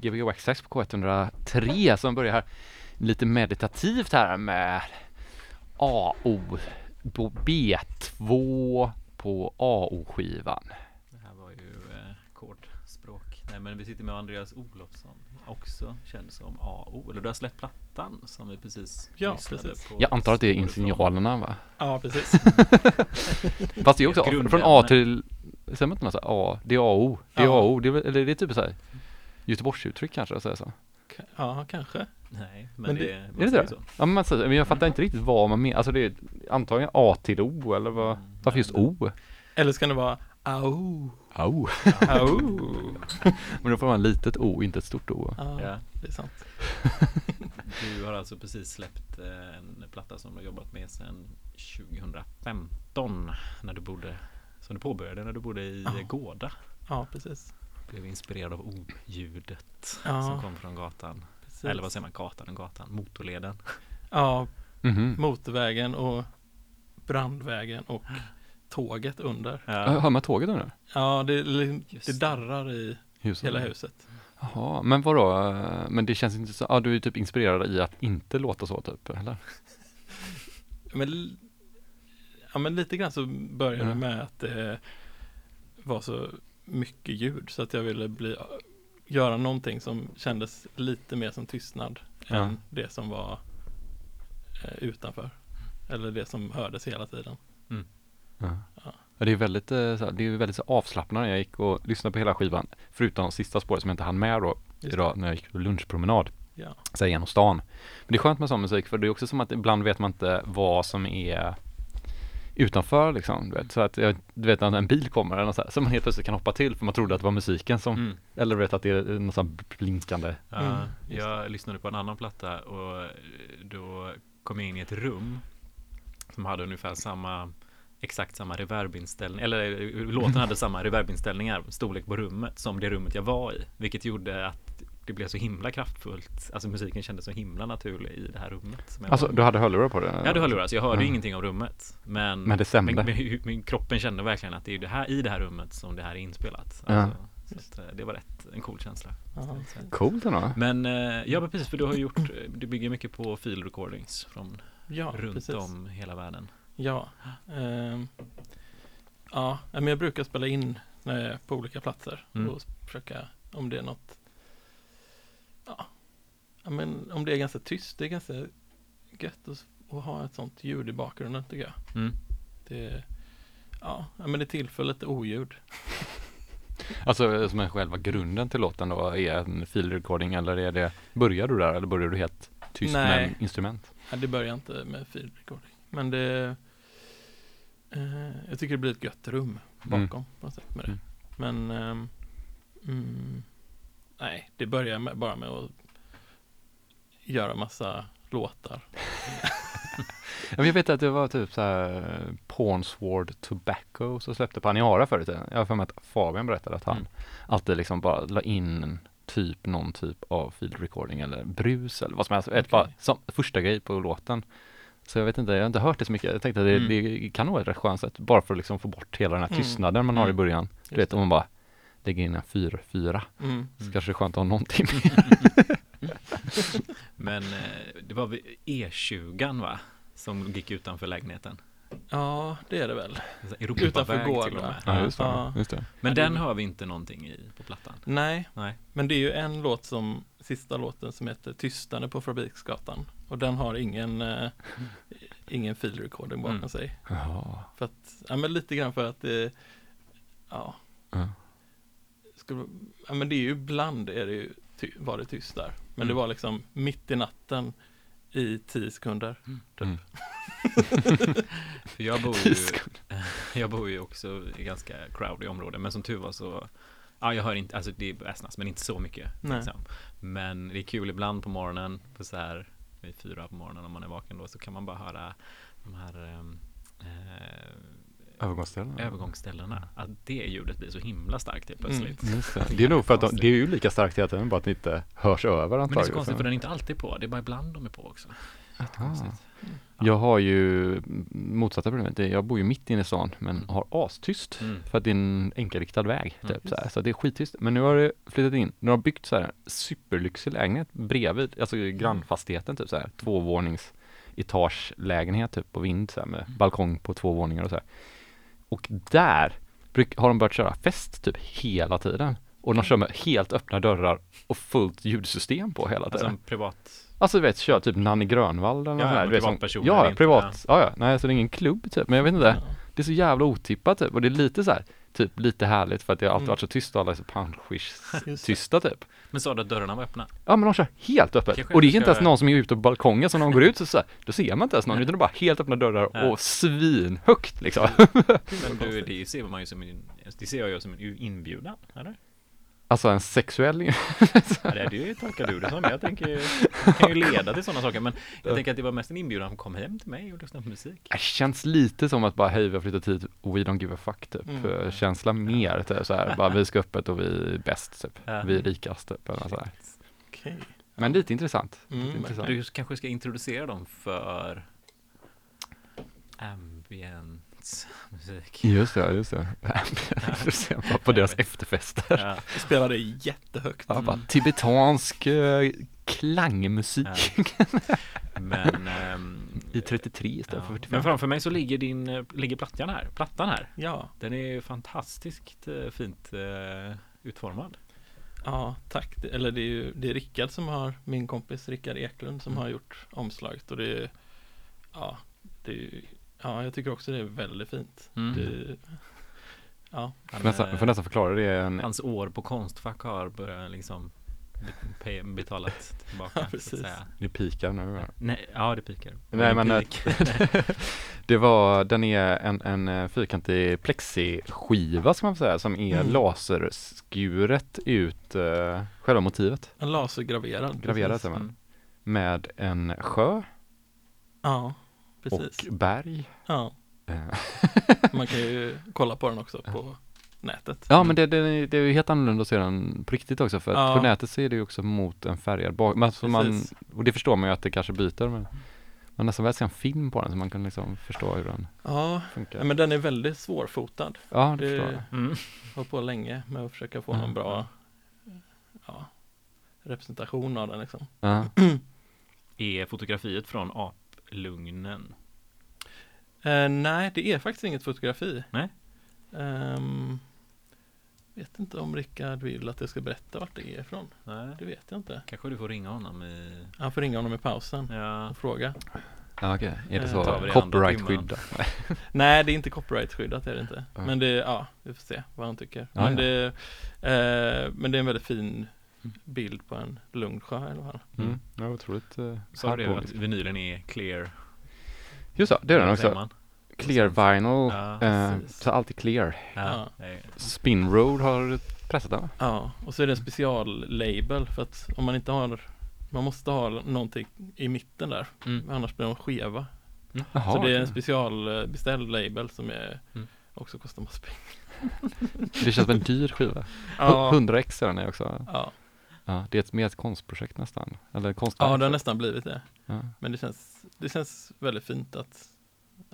Gbg Waxax på K103 som börjar här lite meditativt här med AO på B2 på AO-skivan. Det här var ju eh, kodspråk. Nej men vi sitter med Andreas Olofsson, också känd som AO. Eller du har släppt plattan som vi precis Ja, lyssnade precis. på. Jag antar att det är insignalerna va? Ja, precis. Fast det är också från A till, säger man inte här, A, det är AO, det är Ja. AO, det är, eller det är typ så här Göteborgsuttryck kanske att säga så. Ja, kanske. Nej, men, Men det- det, Är det så. Ja men, man säger, men jag fattar inte riktigt vad man menar, alltså det är antagligen A till O eller vad, Mm, varför just O? Eller ska det vara au? Au. Au. Men då får man ett litet O, inte ett stort O. Ja, Ja. det är sant. Du har alltså precis släppt eh, en platta som du har jobbat med sedan 2015 när du bodde som du påbörjade när du bodde i Ja. Gårda. Ja, precis. Blev inspirerad av oljudet Ja. som kom från gatan. precis. Eller vad säger man? Gatan och gatan? Motorleden. Ja, Mhm. motorvägen och brandvägen och tåget under. Ja. Hör man tåget nu? Ja, det, det darrar i Huset? hela huset. Jaha, men vadå? Men det känns inte så, ja du är typ inspirerad i att inte låta så typ, eller? Men, ja, men lite grann så började det Ja. med att det var så mycket ljud så att jag ville bli, göra någonting som kändes lite mer som tystnad Ja. än det som var eh, utanför. Eller det som hördes hela tiden. Ja. Ja. Ja, det är väldigt, eh, det är väldigt så avslappnande. Jag gick och lyssnade på hela skivan, förutom de sista spåret som jag inte hann med då idag när jag gick på lunchpromenad, Ja, så genom stan. Men det är skönt med sån musik för det är också som att ibland vet man inte vad som är utanför liksom. Du vet, så att jag, du vet när en bil kommer eller något så, här, så man helt plötsligt kan hoppa till för man trodde att det var musiken som, Mm. eller du vet att det är något sånt blinkande. Ja, Mm, jag lyssnade på en annan platta och då kom jag in i ett rum som hade ungefär samma exakt samma reverbinställning eller eh, låten hade samma reverbinställningar storlek på rummet som det rummet jag var i vilket gjorde att det blev så himla kraftfullt alltså musiken kändes så himla naturlig i det här rummet som jag Alltså var du hade hörlurar på det? Jag hade hörlurar så jag hörde Ja. ju ingenting av rummet men Men det stämde. men, men, men kroppen kände verkligen att det är det här i det här rummet som det här är inspelat Ja. alltså, så att, eh, det var rätt en cool känsla ja. Coolt ändå. men eh, ja men precis för du har gjort, eh, du bygger mycket på field recordings från ja runt precis. om hela världen. Ja. ehm, ja, men jag brukar spela in är på olika platser Mm. och försöka om det är något ja, ja, men om det är ganska tyst, det är ganska gött att, att ha ett sånt ljud i bakgrunden tycker jag. Mm. Det, ja, men det tillför lite oljud. Alltså som är själva grunden till låten då, är en field recording eller är det, börjar du där eller börjar du helt tyst Nej. med instrument? Ja, det börjar inte med field recording. Men det eh, Jag tycker det blir ett gött rum Mm. bakom på något sätt med det. Mm. Men ehm, mm, Nej, det börjar med, bara med att göra massa låtar. Jag vet att det var typ så här Pornsword Tobacco som släppte på Aniara förut. Jag har för mig att Fabian berättade att han Mm. alltid liksom bara la in typ någon typ av field recording eller brus eller vad som helst. Okej. Bara som första grej på låten. Så jag vet inte, jag har inte hört det så mycket. Jag tänkte att det, Mm. det kan nog vara ett rätt skönt sätt bara för att liksom få bort hela den här Mm. tystnaden man har i Mm. början. Du Just vet om man bara lägger in en 4-4 Mm. så Mm. kanske det är skönt att ha någonting Men eh, det var vid E20 va? Som gick utanför lägenheten. Ja, det är det väl. Europaväg Utanför till och Gårda. med. Ja, just det. Ja. Just det. Men den hör vi inte någonting i på plattan. Nej, Nej. men det är ju en låt som, sista låten som heter Tystande på Fabriksgatan. Och den har ingen, eh, ingen field recording bakom Mm. sig. Jaha. För att, ja men lite grann för att det, ja, Ja. skulle, ja men det är ju ibland är det ju, ty, var det tyst där. Men det Mm. var liksom mitt i natten i tio sekunder. Typ. Mm. För jag bor ju, jag bor ju också i ganska crowdy område, men som tur var så Ja, jag hör inte, alltså det är väsnas, men inte så mycket. Nej. Liksom. Men det är kul ibland på morgonen, på så här vid fyra på morgonen om man är vaken då, så kan man bara höra de här ehm, eh, Övergångsställen. övergångsställena. Att det ljudet blir så himla starkt helt plötsligt. Mm. Det. det är nog för att de, det är ju lika starkt heta, bara att det inte hörs över Men det är så antagligen. konstigt för den är inte alltid på, det är bara ibland de är på också. Jag har ju motsatta problemet. Jag bor ju mitt inne i stan men Mm. har astyst. Mm. För att det är en enkelriktad väg. Mm. Typ, så, här. så det är skittyst. Men nu har det flyttat in. Nu har de byggt så här superlyxig lägenhet bredvid, alltså Mm. grannfastigheten typ så här. Tvåvånings etagelägenhet typ på vind så här, med Mm. balkong på två våningar och så här. Och där har de börjat köra fest typ hela tiden. Och de kör med helt öppna dörrar och fullt ljudsystem på hela Alltså tiden. en privat, Alltså du vet, kör typ Nanny Grönvall eller något Ja, som- privatpersoner Ja, privat. Ja. ja, nej så det är ingen klubb typ. Men jag vet inte, Ja. det är så jävla otippat typ. Och det är lite så här, typ lite härligt för att det har alltid Mm. varit så tyst och alla är så punchish Just det. tysta typ. men sa du att dörrarna var öppna? Ja men de kör helt öppet. Kanske Och det är inte ens någon som är ute på balkongen, så när de går ut så, så här, då ser man inte ens någon, Nej. utan det är bara helt öppna dörrar Nej. och svinhögt liksom. Men du, det ser man ju som en, det ser jag ju som en inbjudan, eller? Alltså en sexuell, Ja, det, tolkar du det som, jag tänker ju, det kan ju leda till sådana saker, men jag tänker att det var mest en inbjudan, kom hem till mig och lyssna på musik. det känns lite som att bara hej vi har flyttat hit och we don't give a fuck typ. Mm. Känsla mer typ så här, bara vi ska öppet och vi är bäst typ. Ja. Vi är rikast typ. Eller så här. Okej. Men lite intressant. Mm, lite intressant. Du kanske ska introducera dem för ambient musik. Just det, just det. På deras efterfester. Ja, Jag spelade jättehögt. Ja, bara tibetansk eh, klangmusik Ja. men ehm, i 33 istället ja. för 45. Men framför mig så ligger din, eh, ligger plattan här, plattan här. Ja, Den är ju fantastiskt eh, fint eh, utformad. ja, tack. Eller det är ju det är Rickard som har, min kompis Rickard Eklund som Mm. har gjort omslaget och det är, ja, det är, ju- ja, jag tycker också det är väldigt fint. Mm. Det, ja, Han, Får nästan, får nästan förklara det. är En, Hans år på Konstfack har börjat liksom betalat tillbaka. Ja, så att säga. det pikar nu. va? Nej, ja det pikar. Nej, men, Det eh, det var, den är en, en eh, fyrkantig plexiskiva ska man säga, som är Mm. laserskuret ut eh, själva motivet. en lasergraverad. Graverad säger man. Mm. Med en sjö Ja, precis. och berg. Ja, Eh, man kan ju kolla på den också på nätet. Ja men det, det, det är ju helt annorlunda att se den på riktigt också för att Ja. på nätet ser det ju också mot en färgad bak. Men alltså man, och det förstår man ju att det kanske byter men man nästan vill se en film på den så man kan liksom förstå hur den Ja, funkar. men den är väldigt svårfotad. ja det det- förstår jag. Mm. Har på länge med att försöka få Ja. någon bra ja, representation av den liksom. Ja. Är fotografiet från aplugnen? Eh, nej, det är faktiskt inget fotografi. Nej. Ehm, vet inte om Rickard vill att jag ska berätta vart det är ifrån. Nej. Det vet jag inte. Kanske du får ringa honom i... Han får ringa honom i pausen Ja. och fråga. Ja okej, är det Eh, så tar vi det andra copyright-skydd? Nej, det är inte copyright-skyddat är det inte. Men det, ja, vi får se vad han tycker. Ja, men, ja. Det, eh, men det är en väldigt fin bild på en lugn sjö i alla fall. Mm. Ja, otroligt uh, Sa du det att vinylen är clear? Just det, det är den också. man? Clear vinyl, Ja, eh, så allt är clear. Ja. Spin Road har pressat den? Ja, och så är det en speciallabel för att om man inte har Man måste ha någonting i mitten där Mm. Annars blir de skeva Jaha, Så det är en specialbeställd label som är Mm. Också kostar massor pengar det känns som en dyr skiva. Ja, 100 x är den också. ja. Ja, det är ett, mer ett konstprojekt nästan. Eller ja konstverk. det har nästan blivit det Ja. Men det känns Det känns väldigt fint att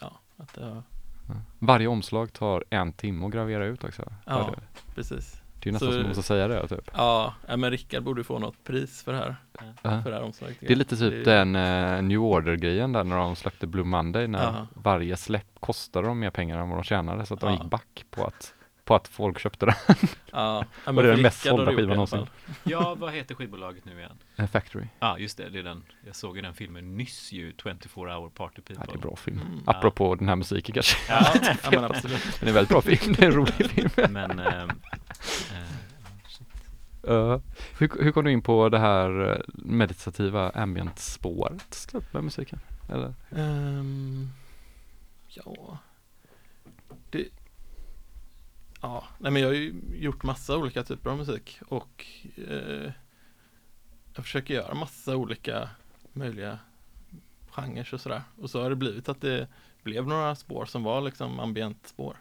Ja, att det har Ja. Varje omslag tar en timme att gravera ut också. Ja. Precis det är nästan Så- som man måste säga det typ. Ja, ja, men Rickard borde få något pris för det här Ja. För det här omslaget Det är lite typ Det- den eh, New Order-grejen där när de släppte Blue Monday när Ja. varje släpp kostade dem mer pengar än vad de tjänade så att de Ja. gick back på att, på att folk köpte den. Ja, ja Och men det är den mest sålda skivan någonsin. ja, vad heter skivbolaget nu igen? Eh, Factory. Ja, just det, det är den. Jag såg ju den filmen nyss ju, 24 hour party people. Ja, det är en bra film. Mm. Apropå den här musiken kanske. Ja, ja men absolut Men det är en väldigt bra film. Det är en rolig film. Men ehm, eh, Uh, hur, hur kom du in på det här eh, meditativa ambient-spåret med musiken? Eller? Ehm, ja. Det. Ja, nej men jag har ju gjort massa olika typer av musik och eh, jag försöker göra massa olika möjliga genrer och sådär. Och så har det blivit att det blev några spår som var liksom ambientspår.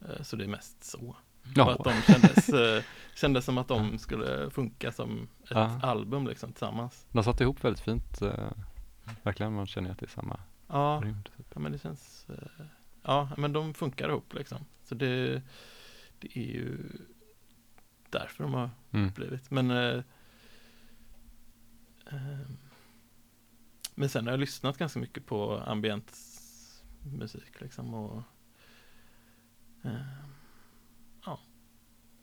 Eh, så det är mest så. Och att de kändes, eh, kändes som att de skulle funka som ett Ja. album liksom tillsammans. De satte ihop väldigt fint. eh, verkligen, man känner att det är samma Ja, rymd. Typ. ja men det känns eh, Ja, men de funkar ihop liksom. Så det Det är ju Därför de har Mm. blivit. Men eh, ehm, Men sen har jag lyssnat ganska mycket på ambient musik liksom och ehm, Ja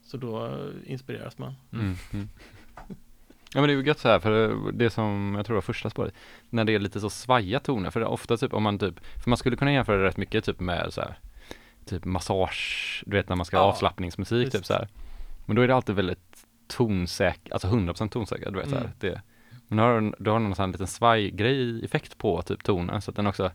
Så då inspireras man. Mm. Mm. Ja men det är ju gött så här för det som jag tror var första spåret När det är lite så svaja toner för det är ofta typ om man typ För man skulle kunna jämföra det rätt mycket typ med så här Typ massage, du vet när man ska Ja, avslappningsmusik typ så här Men då är det alltid väldigt tonsäker, alltså 100% tonsäker du vet så här Mm. det, Men du har, du har någon sån här liten svajgrej effekt på typ tonen så att den också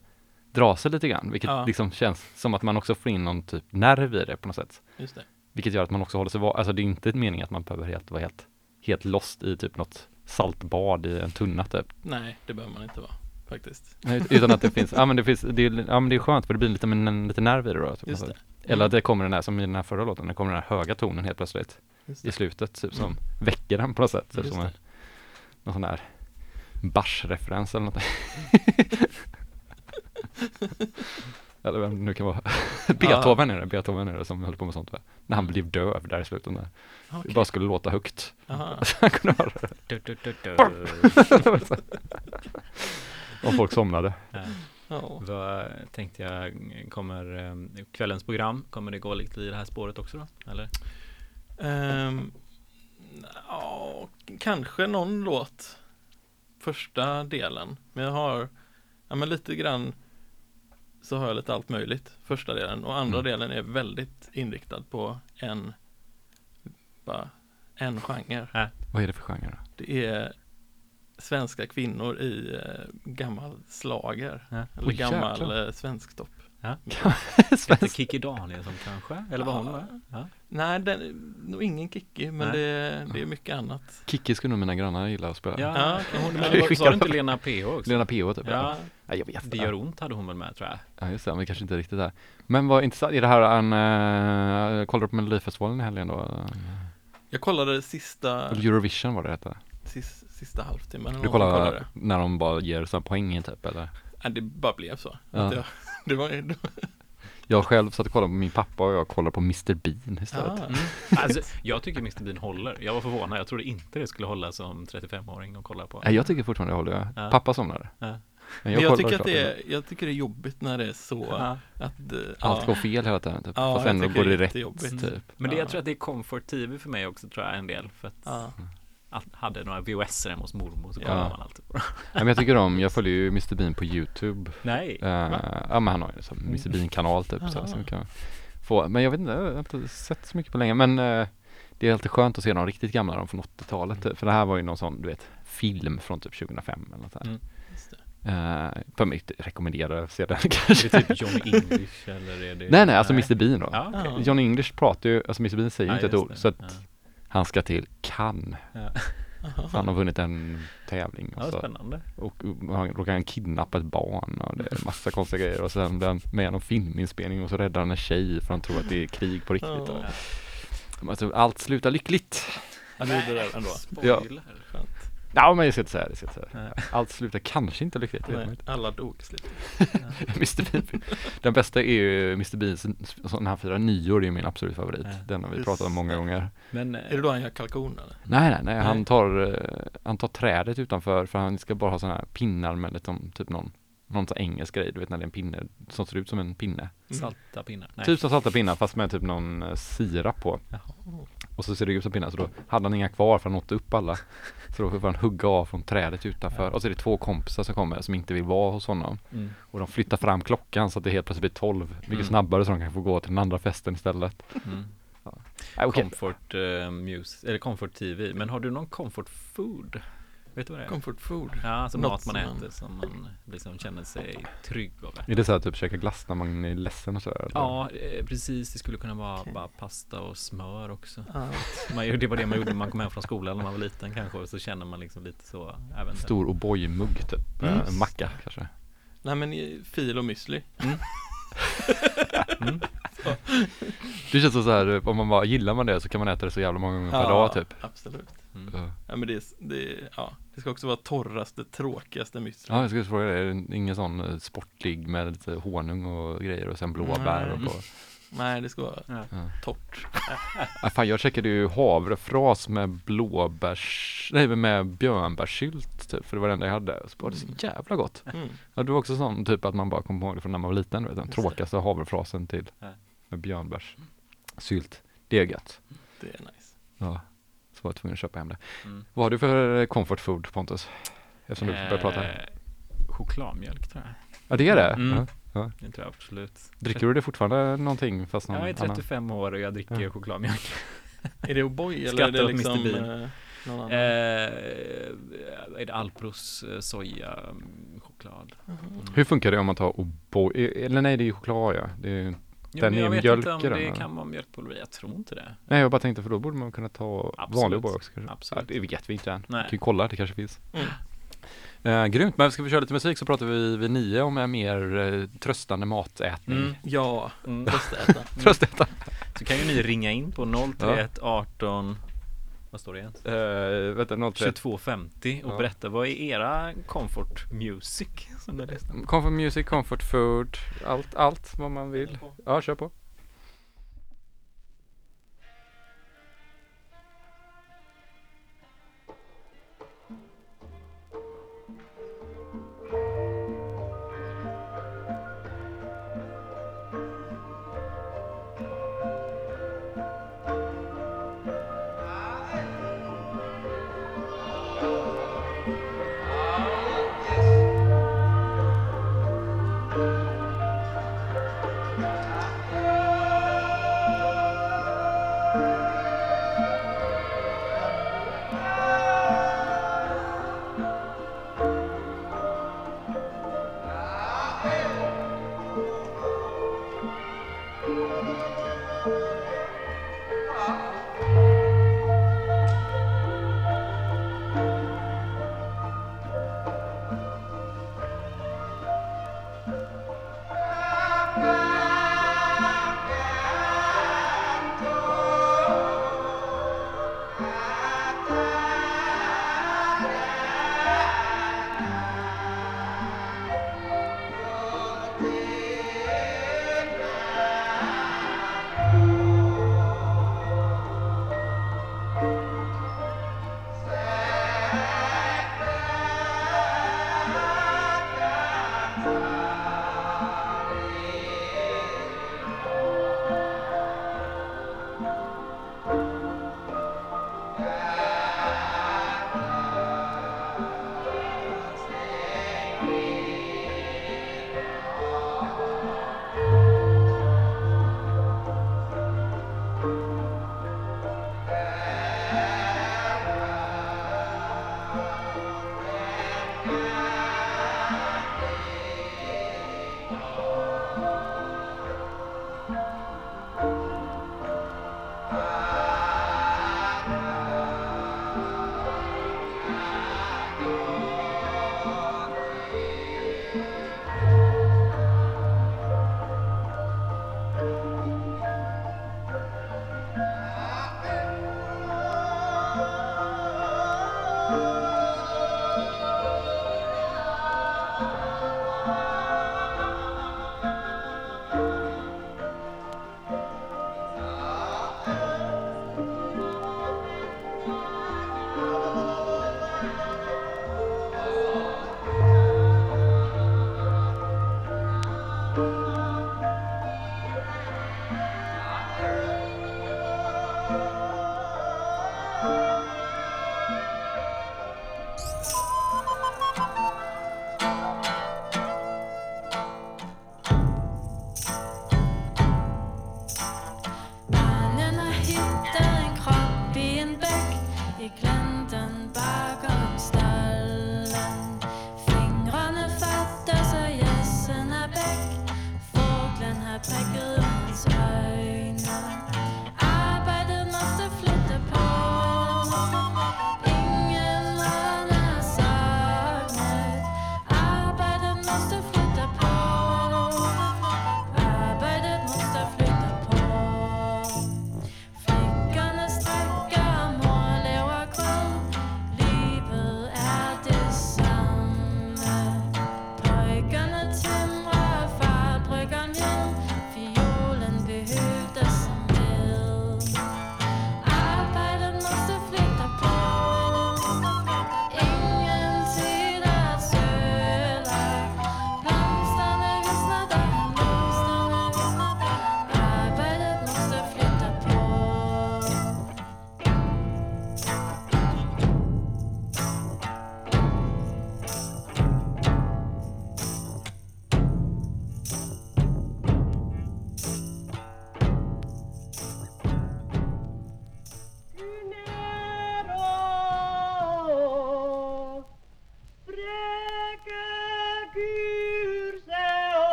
drar sig lite grann vilket Ja. liksom känns som att man också får in någon typ nerv i det på något sätt Just det. vilket gör att man också håller sig alltså det är inte meningen att man behöver helt vara helt, helt lost i typ något saltbad i en tunna typ. Nej, det behöver man inte vara faktiskt. Nej, Utan att det finns, ja men det finns, det är, ja men det är skönt för det blir lite, men en, lite nerv i det då. Typ, Just det. Eller att det kommer den här, som i den här förra låten, det kommer den här höga tonen helt plötsligt i slutet, typ som Mm. väcker den på något sätt. Typ som en, någon sån där Bach-referens eller något. eller vem det nu kan vara. Beethoven är det, Beethoven är det som höll på med sånt va? När han blev döv där i slutet. När Okej. det bara skulle låta högt. Aha. Så han kunde höra det. Om folk somnade. Ja. Ja. Vad tänkte jag, kommer eh, kvällens program, kommer det gå lite i det här spåret också då? Eller? Ehm, ja, kanske någon låt första delen. Men jag har, ja men lite grann så har jag lite allt möjligt första delen och andra Mm. delen är väldigt inriktad på en bara en genre. Vad är det för genre då? Det är svenska kvinnor i eh, gammal slager Ja. eller Oj, gammal jäklar. eh, svensktopp. Inte Kikki Danielsson kanske? Eller vad hon Ja. var? Ja. Nej, den är nog ingen Kikki, men Nej. det, det är mycket annat. Kikki skulle nog mina grannar gilla att spela. Ja, Ja, hon, men, var- sa du inte. Lena PH också? Lena PH typ. Ja, ja jag vet det gör ont hade hon väl med tror jag. Ja just det, men kanske inte riktigt där. Men vad intressant, är det här en, uh, kollar du på Melodifestivalen i helgen då? Jag kollade sista, Eurovision var det hette. sis, sista halvtimmen. Du jag kollar när de bara ger sådana poäng typ eller? Nej, det bara blev så. Ja. Att jag, det var, det var Jag själv satt och kollade på min pappa och jag kollade på Mr Bean istället. ah, Mm. Alltså, jag tycker Mr Bean håller. Jag var förvånad. Jag trodde inte det skulle hålla som 35-åring att kolla på. Nej, jag tycker fortfarande jag håller jag. Ja. Pappa somnade. Ja. Men jag, kollar tycker att det är, jag tycker det är jobbigt när det är så Ja. att Allt ja. går fel hela tiden typ. Ja, Fast jag ändå går det det rätt typ. Men det, Ja. jag tror att det är comfort TV för mig också tror jag en del. För att Ja. jag hade några VHS hemma hos mormor så Ja. kollade man alltid på dem. Ja, men jag tycker om, jag följer ju Mr Bean på YouTube. Nej. Uh, ja men han har ju en sån Mr Bean kanal typ så, som kan få, men jag vet inte, jag har inte sett så mycket på länge men eh, det är alltid skönt att se de riktigt gamla, de från 80-talet typ. För det här var ju någon sån, du vet, film från typ 2005 eller något sånt. Mm. Uh, för mig rekommenderar att se den Är kanske. det typ Johnny English eller är det? Nej nej, alltså Mr Bean då. Ja, okej. Ja. John English pratar ju, alltså Mr Bean säger ju Ja, inte ett ord det. så att Ja. Han ska till Cannes. Ja. Han har vunnit en tävling och Ja, så spännande. och han råkar han kidnappa ett barn och det är massa konstiga grejer och sen blir han med i någon filminspelning och så räddar han en tjej för han tror att det är krig på riktigt. Ja. Alltså, allt slutar lyckligt. Han gjorde det ändå. Spoiler. Skönt. Ja men jag ska inte säga det, jag ska inte säga det. Allt slutar kanske inte lyckligt, Nej, alla dog. Mr Bean. Den bästa är ju Mr Beans, när han firar nyår det är min absolut favorit. Ja. Den har vi pratat om många gånger. Men Är det då han gör kalkon eller? Nej nej nej, han tar, eh, han tar trädet utanför för han ska bara ha sådana här pinnar med liksom, typ någon, någon sån engelsk grej, du vet när det är en pinne som ser ut som en pinne. Mm. salta pinnar? Nej. Typ som salta pinnar fast med typ någon eh, sirap på. Jaha. Och så ser det ut som pinnar så då hade han inga kvar för han åt upp alla. Så då får han hugga av från trädet utanför. Ja. Och så är det två kompisar som kommer som inte vill vara hos honom. Mm. Och de flyttar fram klockan så att det helt plötsligt blir 12 mycket Mm. snabbare så de kan få gå till den andra festen istället. Mm. Nej, okej. Comfort uh, music, eller comfort TV. Men har du någon comfort food? Vet du vad det är? Comfort food. ja, alltså Något mat man som man- äter som man liksom känner sig trygg av. Är det så här typ käka glass när man är ledsen och sådär? eller? Ja, eh, precis. Det skulle kunna vara Okej. bara pasta och smör också. Ja. Man, gjorde- det var det man gjorde när man kom hem från skolan när man var liten kanske. Och så känner man liksom lite så. Även Stor O'boy-mugg typ. Mm. Eh, En macka kanske. Nej men i- fil och müsli. Mm. Det känns så här, om man bara gillar man det så kan man äta det så jävla många gånger per dag typ. Absolut. Mm. Ja. Ja, men det, det, ja, det ska också vara torraste, tråkigaste müsli. Ja, jag skulle fråga dig, är det ingen sån eh, sportlig med lite honung och grejer och sen blåbär och Nej. på? Nej, det ska vara Ja. Ja. torrt. Ah, fan, jag checkade ju havrefras med blåbärs, nej med björnbärssylt typ, för det var det enda jag hade. Och så var det så jävla gott. Mm. Ja, det var också sån typ att man bara kom ihåg det från när man var liten, vet, den tråkigaste havrefrasen till Ja. med björnbärssylt. Det är gött. Det är nice. Ja, så var jag tvungen att köpa hem det. Mm. Vad har du för eh, comfort food Pontus? Eftersom du börjar prata. Eh, Chokladmjölk tror jag. Ja, det är det? Mm. Ja. Det tror jag absolut. Dricker du det fortfarande någonting fast någon Jag är annan? 35 år och jag dricker Ja. chokladmjölk. Är det O'boy eller är det Mr. liksom Bean. eh, någon annan? Eh, är det Alpros eh, soja mm, choklad? Mhm. Hur funkar det om man tar O'boy? Eller nej, det är ju choklad ja. Det är, Jo, Den är jag vet inte om det eller? kan vara mjölkpulver. Jag tror inte det. nej jag bara tänkte för då borde man kunna ta Absolut. vanlig O'boy också kanske. Absolut. Ja, det vet vi inte än. Nej. Vi kan ju kolla, det kanske finns. Mm. Eh, grymt, men ska vi köra lite musik så pratar vi vid nio om en mer eh, tröstande matätning. Mm. Ja, Mm. bröstäta. Tröstäta. Så kan ju ni ringa in på 031 18 Vad står det igen? Uh, vänta, 03. 2250 och Ja. berätta vad är era comfort music som? Comfort music, comfort food, allt, allt vad man vill. Ja, kör på.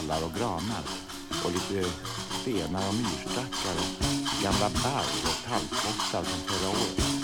tallar och granar och lite stenar och myrstackar och gamla berg och tallkottar från förra året.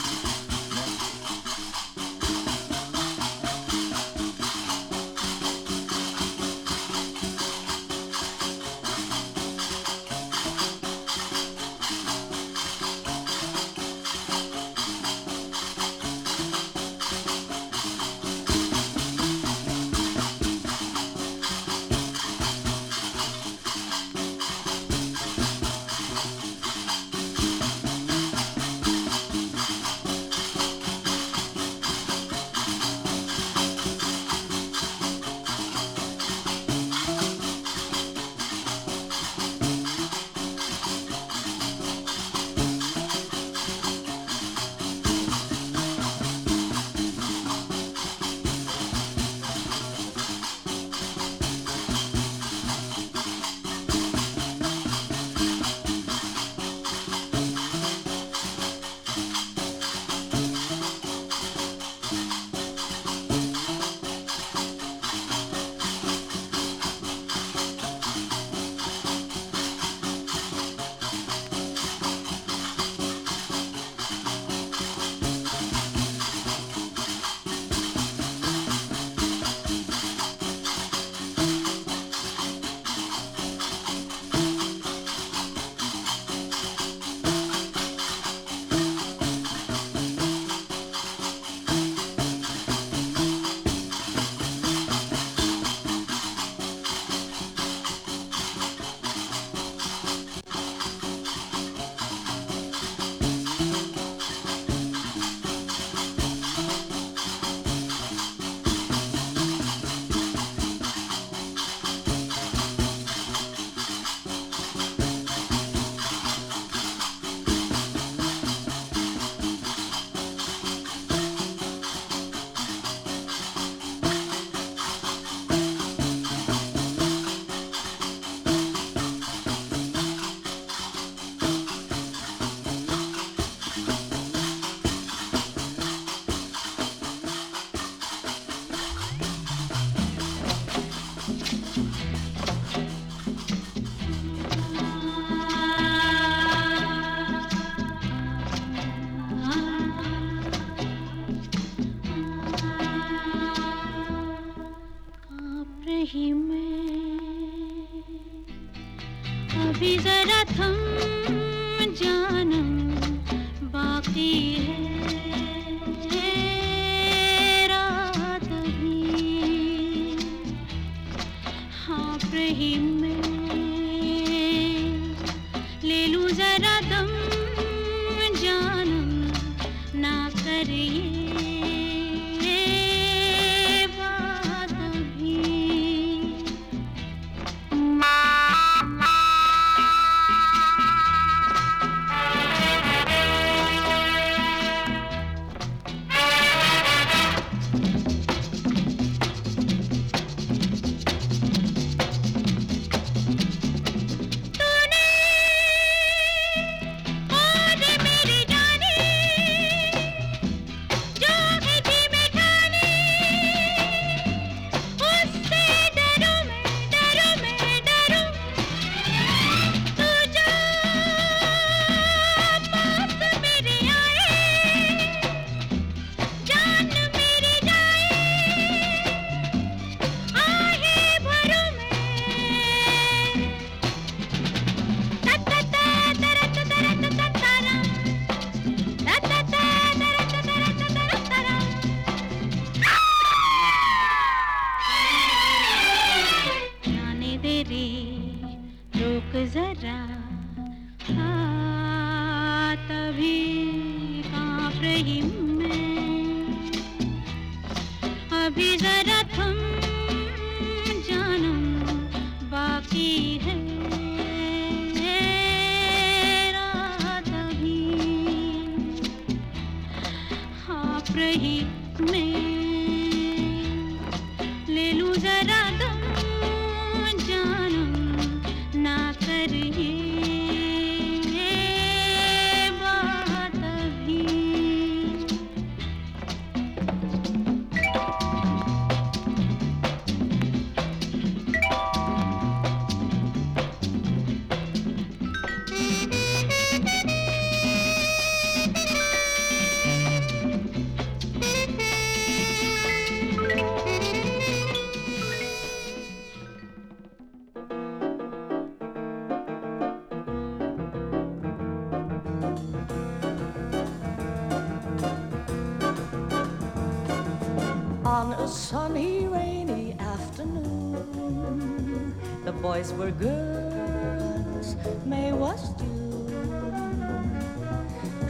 sunny, rainy afternoon. The boys were girls, May was June.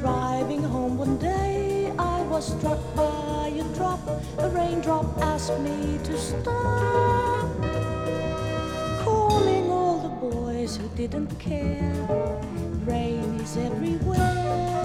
Driving home one day, I was struck by a drop. A raindrop asked me to stop. Calling all the boys who didn't care. Rain is everywhere.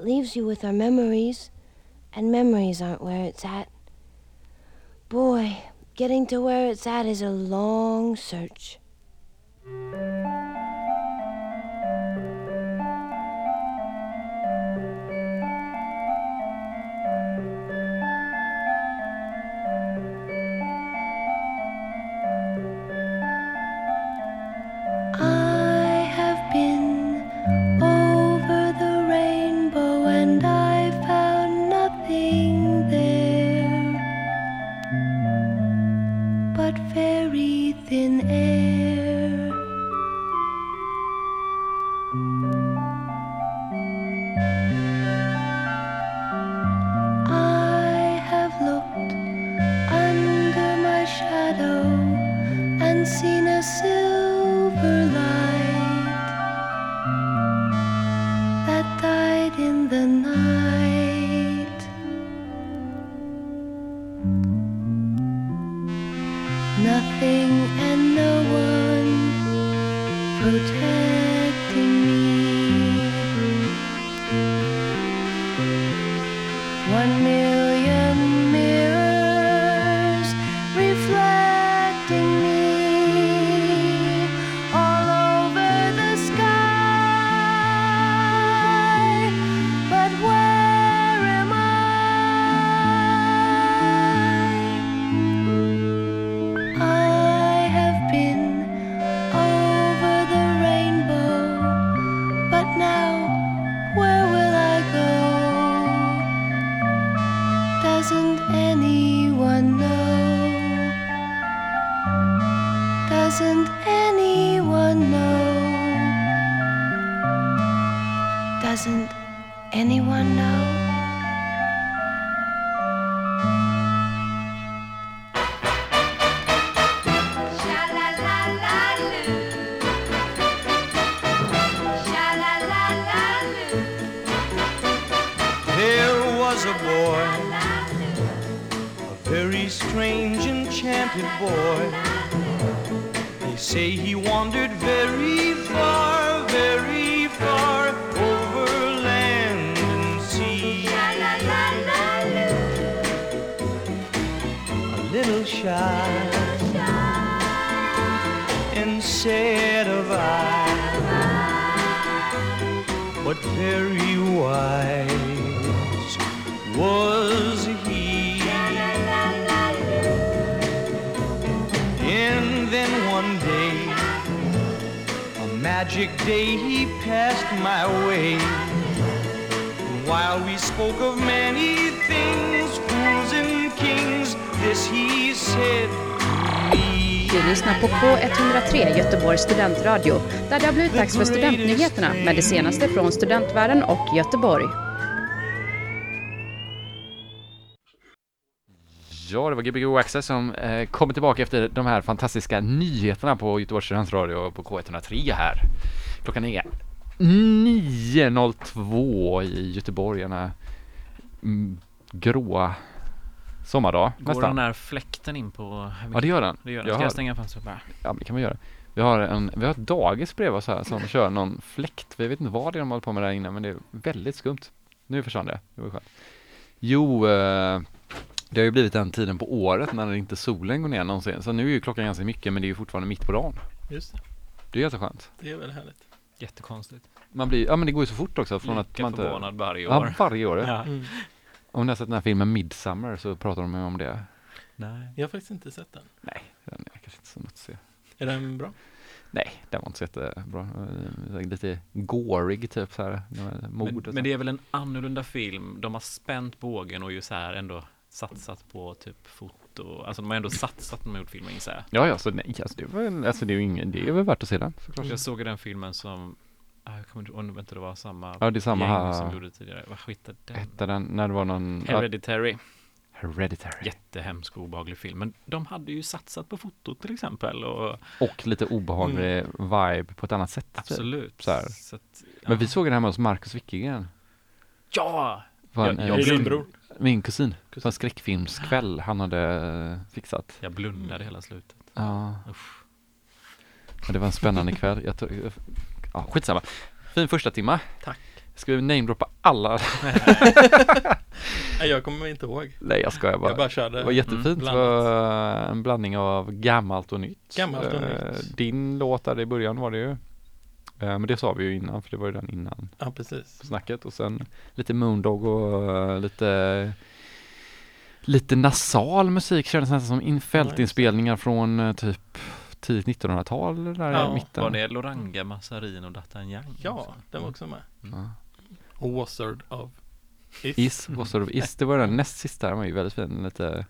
It leaves you with are memories, and memories aren't where it's at. Boy, getting to where it's at is a long search. Dags för studentnyheterna med det senaste från studentvärlden och Göteborg. Ja, det var Gbg Access som eh, kommer tillbaka efter de här fantastiska nyheterna på Göteborgs studentradio på K103 här. Klockan är 9.02 i Göteborg, denna mm, gråa sommardag Går nästan. den där fläkten in på Ja det gör den. Det gör den. Jag Ska jag har- stänga fönstret bara? Ja det kan man göra. Vi har, en, vi har ett dagis bredvid oss här som kör någon fläkt. Vi vet inte vad det är de håller på med där inne men det är väldigt skumt. Nu försvann det. Det var skönt. Jo, eh, det har ju blivit den tiden på året när inte solen går ner någonsin. Så nu är ju klockan ganska mycket men det är ju fortfarande mitt på dagen. Just det. Det är jätteskönt. Det är väl härligt. Jättekonstigt. Man blir, ja men det går ju så fort också från att Lika man inte... förvånad varje år. Ja, varje år. Ja. Mm. Om ni har sett den här filmen Midsummer så pratar de ju om det. Nej. Jag har faktiskt inte sett den. Nej, den är kanske inte så något att se. Är den bra? Nej, den var inte så jättebra. Eh, Lite gorig typ så här. Mord Men, men det är väl en annorlunda film. De har spänt bågen och ju så här ändå satsat på typ foto. Alltså de har ändå satsat när de har gjort filmen gissar jag. Ja, ja, så nej, alltså det, var, alltså det är ju ingen, det är väl värt att se den såklart. Jag såg den filmen som ah, jag kommer inte ihåg det inte var samma Ja, det är samma gäng som gjorde tidigare. Vad hette den? Hette den, när det var någon... Hereditary. Hereditary. Jättehemsk och obehaglig film. Men de hade ju satsat på fotot till exempel. Och Och lite obehaglig vibe på ett annat sätt. typ. absolut. Så. Så att, Men vi såg den hemma hos Marcus Wickegren. Ja! Var Jag- en, jag eh, bror? Min kusin. Kusin. På en skräckfilmskväll han hade eh, fixat. Jag blundade hela slutet. Ja. Usch. Men det var en spännande kväll. Jag tror, ja, skitsamma. Fin första timma. Tack. Ska vi namedroppa alla? Nej, jag kommer inte ihåg. Nej jag skojar bara. Jag bara körde. Det var jättefint. Mm, det var en blandning av gammalt och nytt. Gammalt och Eh, nytt. Din låt där i början var det ju. Eh, Men det sa vi ju innan för det var ju den innan Ja, precis. snacket och sen lite Moondog och eh, lite lite nasal musik kändes nästan som in, fältinspelningar från typ tidigt 1900-tal där Ja, i mitten. Var det Loranga, Massarin och D'Artagnan? Ja, den var också med. Ja. Och Wazard of Is. Is, sort of is, det var den näst sista, den var ju väldigt fin, lite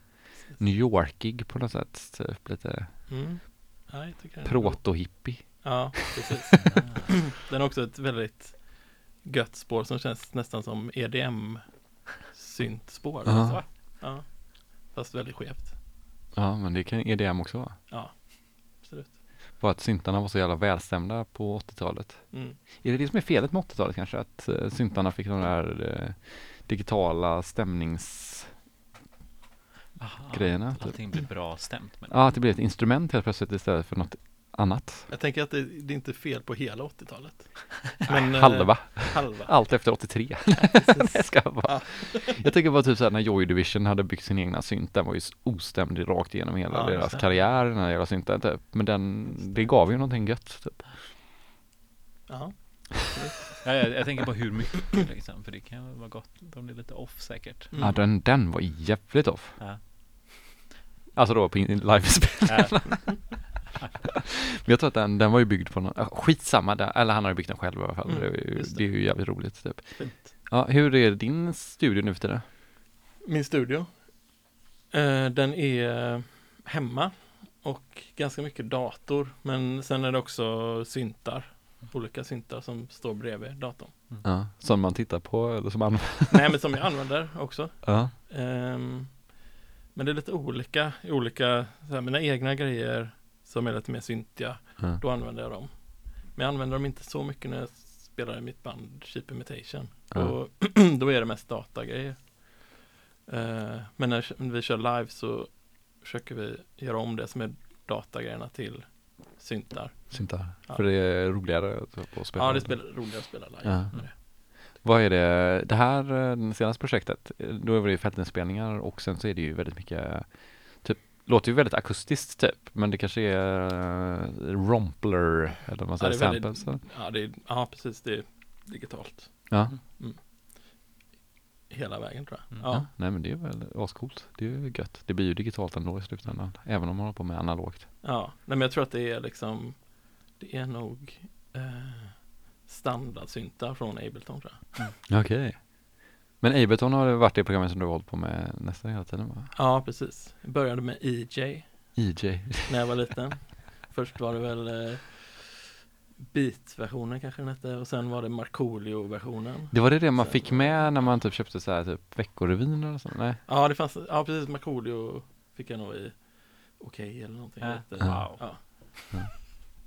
New Yorkig på något sätt, typ lite Mm. Ja, proto-hippie. Ja, precis. den har också ett väldigt gött spår som känns nästan som EDM syntspår. Ja. Alltså. Ja. Fast väldigt skevt. Ja, men det kan EDM också vara. Ja. Bara att syntarna var så jävla välstämda på 80-talet. Mm. Är det det som är felet med 80-talet kanske? Att uh, syntarna fick de där eh, digitala stämnings... Aha, Grejerna, typ. Allting blir bra stämt. Men Ja, att det blev ett instrument helt plötsligt istället för något annat. Jag tänker att det, det är inte fel på hela 80-talet. Men, eh, halva. halva. Allt efter 83. precis. Nej, jag ska bara. Ja. Jag tänker bara typ såhär när Joy Division hade byggt sin egna synt, den var ju ostämd rakt igenom hela Ja, deras det. karriär, den här jävla synten typ. Men den, det gav ju någonting gött typ. Ja. ja, jag, jag tänker på hur mycket liksom. För det kan ju vara gott om det är lite off säkert. Mm. Ja, den, den var jävligt off. Ja. Alltså då på livespel. Ja. Men jag tror att den, den var ju byggd på någon, skitsamma, där, eller han har ju byggt den själv i alla fall. Mm, det, är ju, det. det. är ju jävligt roligt typ. Fint. Ja, hur är din studio nu för tiden? Min studio. Eh, den är hemma och ganska mycket dator. Men sen är det också syntar. Olika syntar som står bredvid datorn. Ja, som man tittar på eller som man Nej men som jag använder också. Ja, Ehm, men det är lite olika olika, så här, mina egna grejer som är lite mer syntiga, ja. då använder jag dem. Men jag använder dem inte så mycket när jag spelar i mitt band Cheap Imitation. Ja. Då, då är det mest datagrejer. Eh, men när vi kör live så försöker vi göra om det som är datagrejerna till syntar. syntar. Ja. För det är roligare att spela. Ja, det är roligare att spela live. Ja. Vad är det, det här, eh, det senaste projektet, eh, då är det ju fältinspelningar och sen så är det ju väldigt mycket, låter ju väldigt akustiskt typ, men det kanske är uh, rompler eller vad man Ja, säger, det är väldigt- samples. eller? Ja, det är, ja, precis. Det är digitalt. Ja. Hela vägen tror jag. Mm. ja. Ja. nej men det är väl ascoolt. Det är ju gött. Det blir ju digitalt ändå i slutändan, även om man håller på med analogt. Ja, nej, men jag tror att det är liksom Det är nog eh, standardsyntar från Ableton tror jag. Okej. Men Ableton har varit det programmet som du har hållit på med nästan hela tiden va? Ja, precis. Jag började med EJ EJ. när jag var liten. Först var det väl eh, Beat-versionen kanske den hette och sen var det Markoolio-versionen. Det var det det man Sen- fick med när man typ köpte så här typ Veckorevyn eller så? Nej? Ja, det fanns, ja precis, Markoolio fick jag nog i Okej eller någonting. Ja. Lite. Wow. Ja.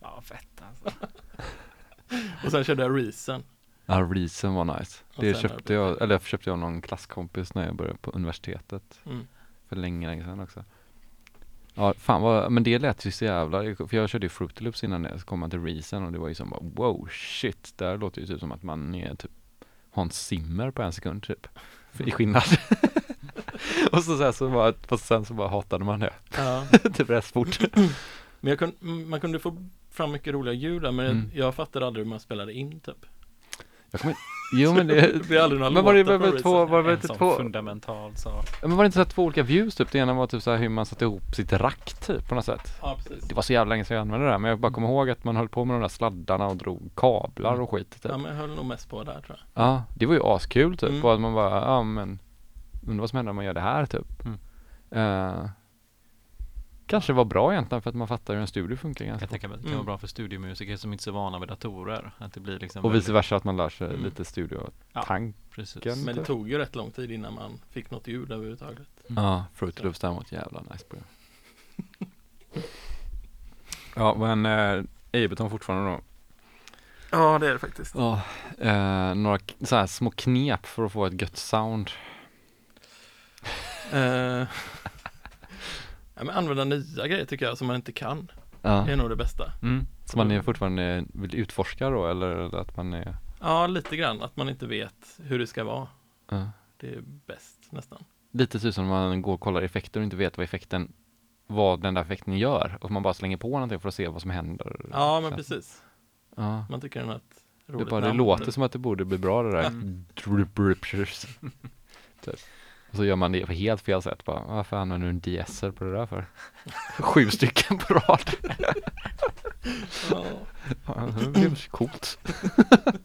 Ja, fett alltså. Och sen körde jag Reason. Ja, Reason var nice. Och Det köpte det jag, eller köpte jag någon klasskompis när jag började på universitetet. Mm. för länge, länge sedan också. Ja, fan vad, men det lät ju så jävla, för jag körde ju Fruity Loops innan det, så kom man till Reason och det var ju som bara wow shit, där låter ju typ som att man är typ Hans Zimmer på en sekund typ. I skillnad. och så sen så bara, fast sen så bara hatade man det. Ja. typ rätt fort. Men jag kun, man kunde få fram mycket roliga ljud där, men Mm. jag fattade aldrig hur man spelade in typ. Jag kommer Jo men det, Det blir aldrig några men var det var väl två, var det en sån två, fundamental sak. Men var det inte så här två olika views typ? Det ena var typ så här hur man satte ihop sitt rack typ på något sätt. Ja, precis. Det var så jävla länge sedan jag använde det där men jag bara kommer ihåg att man höll på med de där sladdarna och drog kablar och skit typ. Ja, men jag höll nog mest på där tror jag. Ja, det var ju askul typ. Mm. Och att man bara, ja men undrar vad som händer om man gör det här typ. Mm. Eh, kanske var bra egentligen för att man fattar hur en studio funkar ganska Jag tänker att det kan Mm. vara bra för studiomusiker som inte är så vana vid datorer. Att det blir liksom Och vice versa att man lär sig Mm. lite studio Ja. Precis. Men det tog ju rätt lång tid innan man fick något ljud överhuvudtaget. Ja, Fruity Loops däremot jävla nice program. ja men eh, Ableton fortfarande då. Ja, det är det faktiskt. Ja, eh, några så här små knep för att få ett gött sound. Ja, men använda nya grejer tycker jag som man inte kan. Ja. Det är nog det bästa. Mm. Så man är fortfarande vill utforska då eller att man är Ja, lite grann. Att man inte vet hur det ska vara. ja. Det är bäst nästan. lite typ som man går och kollar effekter och inte vet vad effekten vad den där effekten gör och man bara slänger på någonting för att se vad som händer. Ja, men Så- precis. Ja. Man tycker den har ett Det, roligt bara, det låter som att det borde bli bra det där. Mm. Typ. Och så gör man det på helt fel sätt. Bara, varför använder du en DSer på det där för? Sju stycken på rad. Ja. Det blev coolt.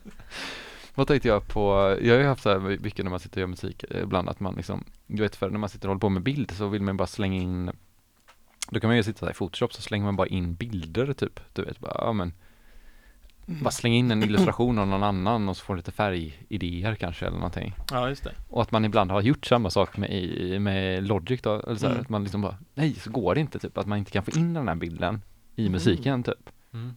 Vad tänkte jag på? Jag har ju haft så här mycket när man sitter och gör musik eh, ibland att man liksom, du vet för när man sitter och håller på med bild så vill man bara slänga in Då kan man ju sitta där i Photoshop så slänger man bara in bilder typ, du vet bara, ja men Bara slänga in en illustration av någon annan och så får lite färgidéer kanske eller någonting ja, just det. Och att man ibland har gjort samma sak med, med Logic då, eller så här, Mm. att man liksom bara, nej så går det inte typ, att man inte kan få in den här bilden i musiken typ Mm.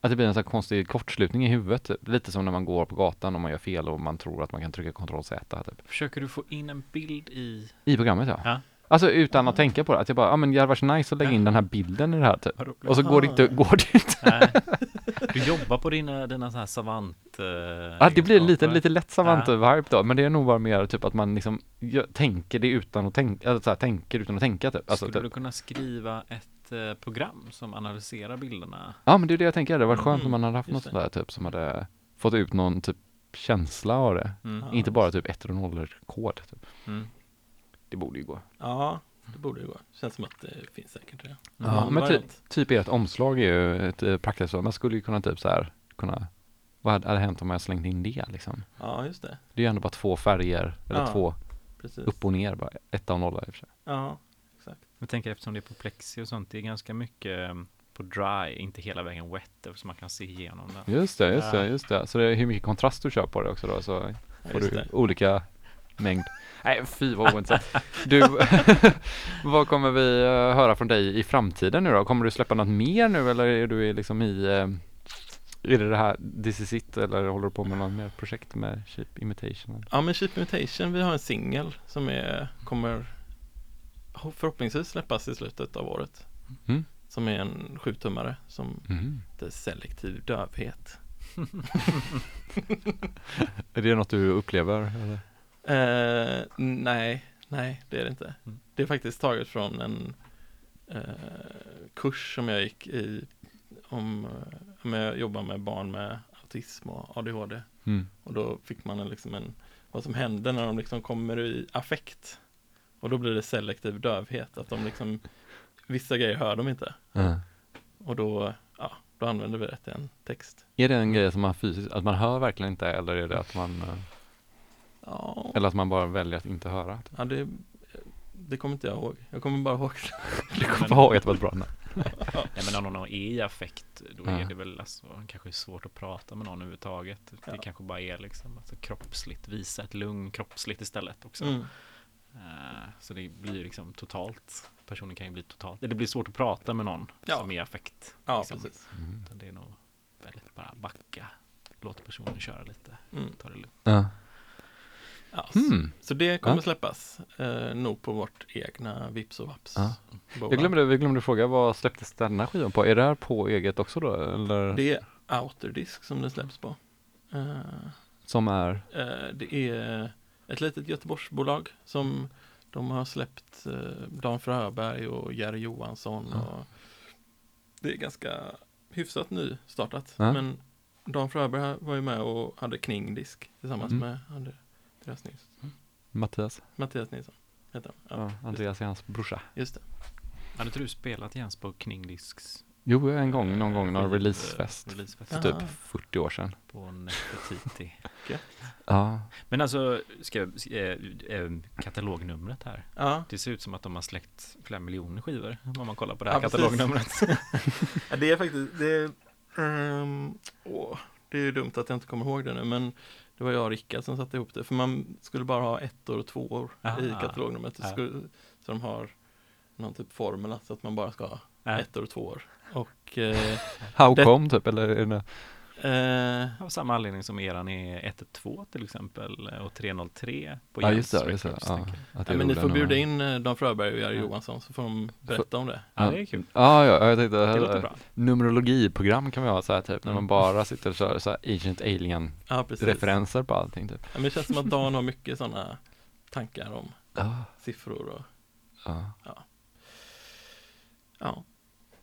att det blir en sån här konstig kortslutning i huvudet, typ. lite som när man går på gatan och man gör fel och man tror att man kan trycka ctrl Z typ. Försöker du få in en bild i... I programmet ja. Ja. Alltså utan att tänka på det, att jag bara, ja men det hade varit så nice att lägga in den här bilden i det här typ. Och så går det inte, går det inte. Nej. Du jobbar på dina, dina så här savant eh, Ja det blir lite, egenskaper. lite lätt savant-vibe då, men det är nog bara mer typ att man liksom gör, tänker det utan att tänka, alltså så här, tänker utan att tänka typ. Alltså, Skulle typ. du kunna skriva ett eh, program som analyserar bilderna? Ja men det är det jag tänker, det var skönt Mm, om man hade haft något sånt där typ som hade fått ut någon typ känsla av det. Mm. Inte bara typ ettor och nollor kod typ. Mm. Det borde ju gå. Ja, det borde ju gå. Känns som att det finns säkert det. Ja, men typ, variant. typ ert omslag är ju ett eh, praktiskt Man skulle ju kunna typ så här kunna Vad hade, hade hänt om jag slängt in det liksom? Ja, just det. Det är ju ändå bara två färger eller Ja. två Precis. upp och ner bara, etta och nolla i och för sig. Ja, exakt. Jag tänker eftersom det är på plexi och sånt, det är ganska mycket eh, på dry, inte hela vägen wet, eftersom man kan se igenom den. Just det, just Ja. det, just det. Så det är hur mycket kontrast du kör på det också då så Ja, får du det. olika mängd. Nej fy vad ointressant. Du, vad kommer vi eh, höra från dig i framtiden nu då? Kommer du släppa något mer nu eller är du liksom i eh, är det det här This is it eller håller du på med något mer projekt med Cheap Imitation? Ja, men Cheap Mutation, vi har en singel som är, kommer förhoppningsvis släppas i slutet av året. Mm. Som är en sjutummare som Mm. heter Selektiv dövhet. Är det något du upplever? Eller? Eh, nej, nej det är det inte. Mm. Det är faktiskt taget från en eh, kurs som jag gick i om, eh, om jag jobbar med barn med autism och ADHD. Mm. Och då fick man en, liksom en, vad som händer när de liksom kommer i affekt. Och då blir det selektiv dövhet, att de liksom, vissa grejer hör de inte. Ja. Och då, ja, då använder vi det till en text. Är det en grej som man fysiskt, att man hör verkligen inte eller är det att man Ja, Eller att man bara väljer att inte höra? ja det, det kommer inte jag ihåg. Jag kommer bara ihåg Du kommer bara ihåg att det var ett bra namn. Nej men om någon är i affekt, då är Ja. det väl alltså, kanske svårt att prata med någon överhuvudtaget. Det Ja. kanske bara är liksom alltså, kroppsligt, visa ett lugn kroppsligt istället också. Mm. Eh, så det blir liksom totalt, personen kan ju bli totalt, det blir svårt att prata med någon Ja. som är i affekt. Ja, liksom. precis. Utan det är nog väldigt bara backa, låt personen köra lite, Mm. ta det lugnt. Ja. Hmm. Så det kommer Ja. släppas eh, nog på vårt egna Vips och Vaps. Ja. Jag glömde, vi glömde fråga, vad släpptes denna skivan på? Är det här på eget också då? Eller? Det är Outerdisk som det släpps på. Eh, Som är? eh, det är ett litet Göteborgsbolag som de har släppt eh, Dan Fröberg och Jerry Johansson. Ja. Och det är ganska hyfsat nystartat. Men Dan Fröberg var ju med och hade Kningdisk tillsammans Mm. med Andreas Nilsson. Mattias? Mattias Nilsson heter han. Ja, just det. Andreas är hans brorsa. Just det. Hade inte du spelat Jens på Kningdisks Jo, en gång, någon gång, någon skiv- releasefest. releasefest För typ Ah. 40 år sedan. på Nefertiti? Ja. Men alltså, ska eh, eh, katalognumret här. Ja. Det ser ut som att de har släckt flera miljoner skivor om man kollar på det här Ja, katalognumret. Ja, det är faktiskt, det är, ehm, åh, det är ju dumt att jag inte kommer ihåg det nu, men det var jag och Rickard som satte ihop det, för man skulle bara ha ett år och två år i Aha. katalognumret. Ja. skulle, så de har någon typ formel, så att man bara ska ha Ja. ett år och två år. Och eh, How Det- come typ, eller är det? Eh, Av samma anledning som eran är 112 till exempel och 303 på Ja, just det, just det. Ja, att det ja, men ni får bjuda och- in eh, Dan Fröberg och Jerry Ja. Johansson, så får de berätta om det. Ja, det är kul. Ja, ja, jag tänkte, Det låter bra. numerologiprogram kan vi ha så här typ, när Mm. man bara sitter och kör så här Agent Alien Ja, precis. referenser på allting typ. Ja, men det känns som att Dan har mycket sådana tankar om Ja, siffror och ja. ja,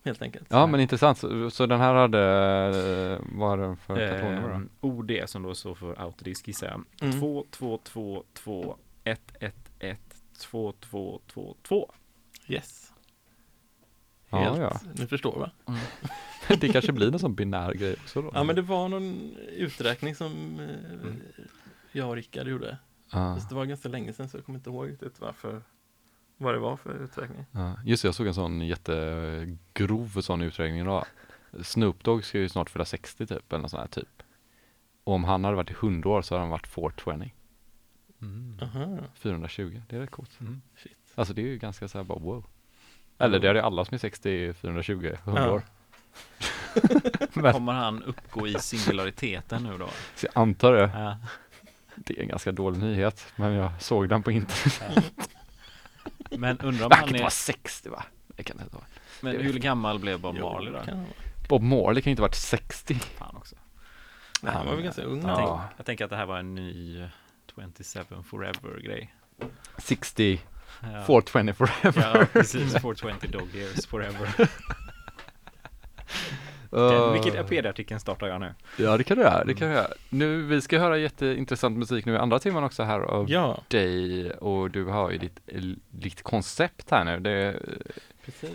helt enkelt. ja men intressant. Så, så den här hade, eh, vad har den för katalonnummer då? Eh, OD som då står för autodisk gissar jag. Mm. 2 2 2 2 1 1 1 2 2 2 2 Yes. Ja, Helt, ja. Ni förstår va? Det kanske blir någon sån binär grej också då. Ja men det var någon uträkning som eh, Mm. jag och Rickard gjorde. Ja, Fast det var ganska länge sedan så jag kommer inte ihåg riktigt varför vad det var för uträkning. ja. Just det, jag såg en sån jättegrov sån uträkning idag. Snoop Dogg ska ju snart fylla 60 typ, eller något sånt här typ. Och om han hade varit i 100 år så hade han varit 420. mm. Aha, 420, det är rätt coolt. Mm. shit. Alltså det är ju ganska så här bara wow. Eller det är det alla som är 60, 420, 100 Ja. år. Men Kommer han uppgå i singulariteten nu då? så jag antar det. Ja. Det är en ganska dålig nyhet, men jag såg den på internet. Men undrar om han vara är, 60 va? Det kan det inte vara. men hur gammal blev Bob Marley då? han. Bob Marley kan ju inte ha varit 60. Fan också. Nej, han var väl ganska ung. Jag, Ja. tänk, jag tänker att det här var en ny 27 forever grej. 60, Ja. 420 forever. Ja, precis. 420 dog years forever. Uh, Wikipedia-artikeln startar jag nu. Ja det kan du göra, det kan du göra. Nu, vi ska höra jätteintressant musik nu i andra timmen också här av Ja, dig och du har ju ditt, ditt koncept här nu. Det,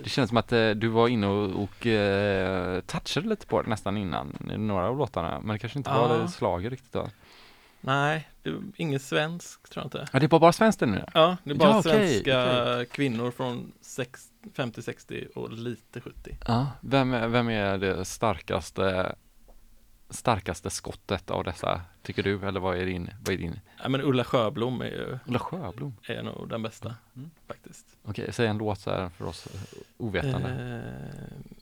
det känns som att eh, du var inne och, och eh, touchade lite på det nästan innan, i några av låtarna, men det kanske inte var Ja. det slaget riktigt då. Nej, det är inget svensk tror jag inte. Ja, det är bara, bara svenskt nu? Ja, det är bara Ja, svenska kvinnor från sex- 50-60 och lite 70. Ja. Vem, är- vem är det starkaste, starkaste skottet av dessa, tycker du? Eller vad är din, vad är din? Ja, men Ulla Sjöblom är ju Ulla Sjöblom? är nog den bästa Mm. faktiskt. Okej, säg en låt så här för oss ovetande. Eh,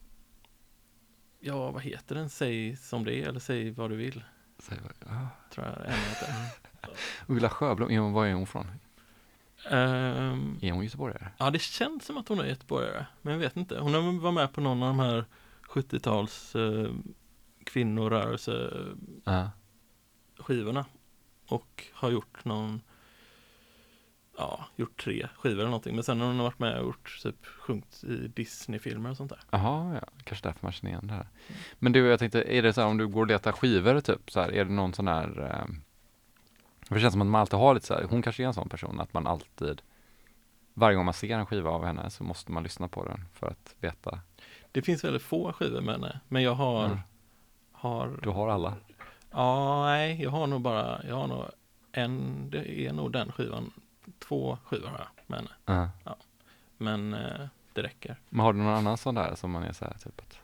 ja, vad heter den? Säg som det är eller säg vad du vill. Säg vad- ja. Tror jag en heter. Ulla Sjöblom, hon, var är hon från? Ehm, Är hon göteborgare? ja, det känns som att hon är göteborgare, men jag vet inte. Hon har var med på någon av de här 70-tals eh, kvinnorörelse Ja. skivorna och har gjort någon ja, gjort tre skivor eller någonting men sen har hon varit med och gjort typ sjungit i Disney-filmer och sånt där. Jaha, ja. Kanske därför man känner igen det här. Men du, jag tänkte, är det så här om du går och letar skivor typ så här, är det någon sån här eh, Det känns som att man alltid har lite så här, hon kanske är en sån person att man alltid Varje gång man ser en skiva av henne så måste man lyssna på den för att veta Det finns väldigt få skivor med henne men jag har, Mm. har Du har alla? ja nej jag har nog bara, jag har nog en, det är nog den skivan, två skivor har jag med henne Ja. men eh, det räcker. Men har du någon annan sån där som man är så här typ att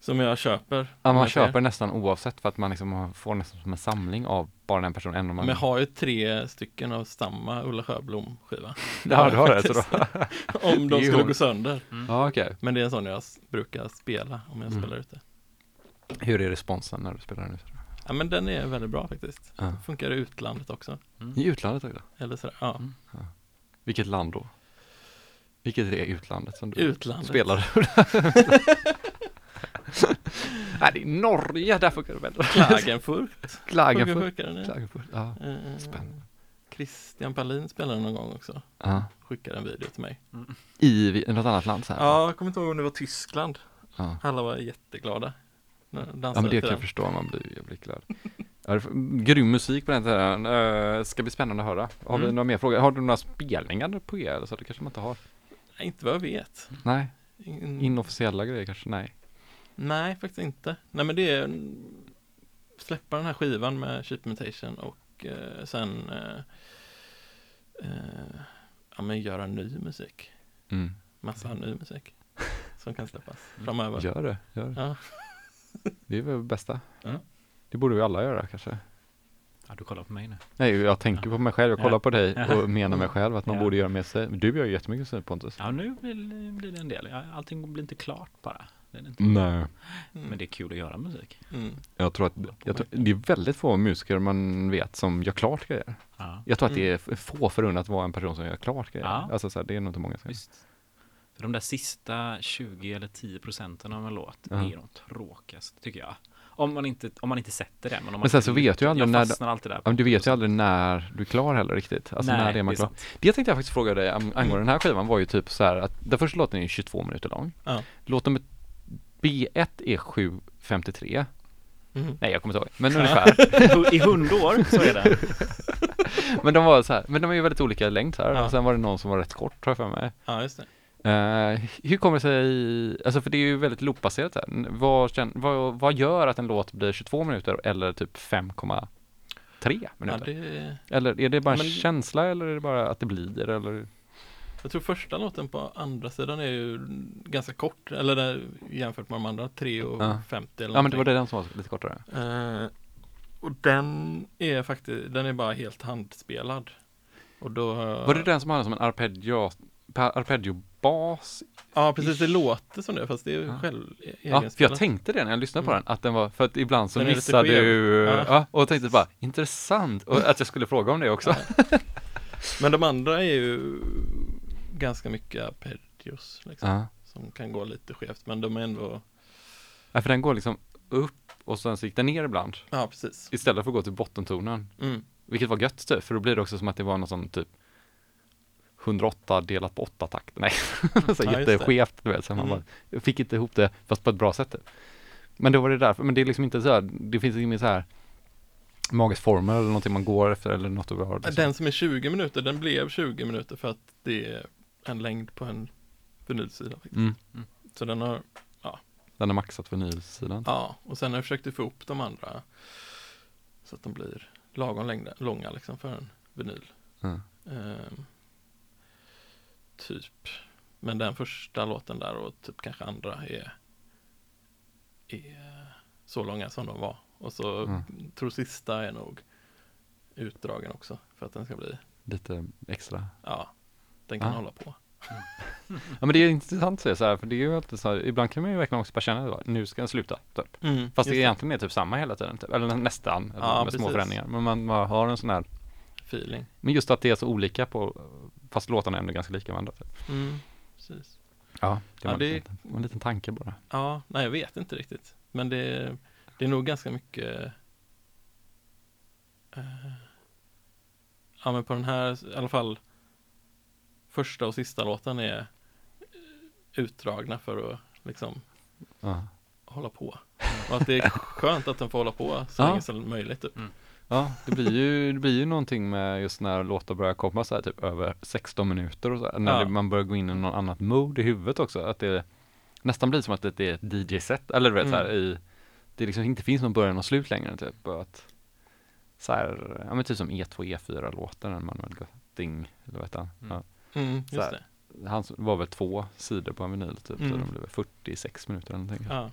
Som jag köper. Ja, man köper nästan oavsett för att man liksom får nästan som en samling av bara den personen. Man... Men jag har ju tre stycken av samma Ulla Sjöblom skiva. Ja, du har det. Så då... Om de skulle hon. gå sönder. Ja, okej. Men det är en sån jag brukar spela om jag Mm. spelar ute. Hur är responsen när du spelar den ute? Ja men den är väldigt bra faktiskt. Ja. Funkar i utlandet också. I utlandet också? Eller sådär, ja. Vilket land då? Vilket är utlandet som du Utlandet. spelar? Nej, det är Norge, där funkar det bättre. Klagenfurt. Klagenfurt. Den, ja. Klagenfurt, ja. Eh, Spännande. Christian Palin spelade någon gång också. Ja. Skickade en video till mig. I vi- något annat land så här? Ja, jag kommer inte ihåg om det var Tyskland. Ja. Alla var jätteglada. Ja men det kan jag förstå, man blir jävligt glad. Ja, det grym musik på den tiden. Uh, ska bli spännande att höra. Har vi Mm. några mer frågor? Har du några spelningar på er? Så det kanske man inte har? Nej, inte vad jag vet. Nej, In... inofficiella grejer kanske? Nej. Nej, faktiskt inte. Nej, men det är släppa den här skivan med Cheap Imitation och eh, sen eh, eh, ja, men göra ny musik. Mm. Massa ny musik som kan släppas framöver. Gör det, gör det. Ja. Det är väl det bästa. Ja. Det borde vi alla göra kanske. Ja, du kollar på mig nu. Nej, jag tänker på mig själv. Jag kollar Ja. på dig Ja. och menar mig själv att man Ja. borde göra mer sig. Du gör ju jättemycket musik Pontus. Ja, nu blir, blir det en del. Ja, Allting blir inte klart bara. Det är det inte. Nej. Men det är kul att göra musik. Mm. Jag tror att jag tror, det är väldigt få musiker man vet som gör klart grejer. Ja. Jag tror att det är f- få förunnat att vara en person som gör klart grejer. Ja. Alltså så här, det är nog inte många som Visst. För de där sista 20 eller 10 procenten av en låt Ja. är de tråkigaste, tycker jag. Om man inte, om man inte sätter det. Men, om man Men sen så vet du ju aldrig jag när, fastnar alltid där. du vet ju aldrig när du är klar heller riktigt. Alltså Nej, när är man det är klar. sant. Det tänkte jag faktiskt fråga dig ang- angående den här skivan var ju typ så här att den första låten är ju 22 minuter lång. Ja. Låt nummer B1 är 7.53. Mhm. Nej jag kommer inte ihåg, men ungefär. I hundår så är det. men de var så här, men de är ju väldigt olika längd så här. Ja. Och sen var det någon som var rätt kort tror jag för mig. Ja, just det. Eh, hur kommer det sig, alltså för det är ju väldigt loopbaserat här. Vad, vad, vad gör att en låt blir 22 minuter eller typ 5,3 Ja, minuter? det... Eller är det bara en Men- känsla eller är det bara att det blir eller? Jag tror första låten på andra sidan är ju ganska kort, eller där, jämfört med de andra, 3.50 Ja. eller ja men det var det den som var lite kortare. Eh, och den är faktiskt, den är bara helt handspelad. Och då... Var det den som hade som en arpeggio, pa- arpeggio-bas? Ja, precis, det låter som det, fast det är Ja. själv Ja, för jag tänkte det när jag lyssnade på Mm. den, att den var, för att ibland så skev. du, ja. Ja. och tänkte bara, intressant, och att jag skulle fråga om det också. Men de andra är ju ganska mycket arpeggios liksom, Ja. som kan gå lite skevt, men de är ändå, Ja, för den går liksom upp och sen så gick den ner ibland. ja precis. Istället för att gå till bottentonen. Mm. Vilket var gött typ, för då blir det också som att det var någon sån typ 108 delat på 8 takt. Nej, så det. jätteskevt du vet. Så man Mm. bara, jag fick inte ihop det, fast på ett bra sätt. typ. Men då var det därför, men det är liksom inte så här, det finns ingen så här magisk formel eller någonting man går efter eller något du har. Liksom. Den som är 20 minuter, den blev 20 minuter för att det en längd på en vinylsida. faktiskt. Mm. Så den har, Den är maxat för nysidan. ja, och sen har jag försökt få ihop de andra så att de blir lagom längda, långa liksom för en vinyl. Mm. Ehm, typ. Men den första låten där och typ kanske andra är, är så långa som de var. Och så Mm. tror sista är nog utdragen också för att den ska bli, Lite extra. ja, den kan Ja. hålla på. Ja men det är intressant att se så här, för det är ju alltid så här, ibland kan man ju verkligen också bara känna att nu ska den sluta. Typ. Mm, Fast det just egentligen är typ samma hela tiden, typ. eller nästan, eller Ja, med små precis. förändringar. Men man, man har en sån här, Feeling. men just att det är så olika på, fast låtarna är ändå ganska lika varandra. Typ. Mm, precis. Ja, det Ja, var det- en, liten, en liten tanke bara. Ja, nej jag vet inte riktigt. Men det, det är nog ganska mycket eh, Ja men på den här, i alla fall Första och sista låten är eh, utdragna för att liksom Ja. hålla på. Och att det är skönt att den får hålla på så Ja. länge som möjligt. Typ. Ja, det blir ju, det blir ju någonting med just när låtar börjar komma så här typ över 16 minuter och så här, när Ja. det, man börjar gå in i något annat mode i huvudet också, att det nästan blir som att det är ett DJ-set, eller du vet så här Mm. i, det liksom inte finns någon början och slut längre typ, och att så här, ja men typ som E2, E4 låten, en Manuel Götting, eller vad heter han? Mm. Ja. Mm, Så just det. Han var väl två sidor på en vinyl typ, så Mm. de blev väl 46 minuter eller någonting. Ja.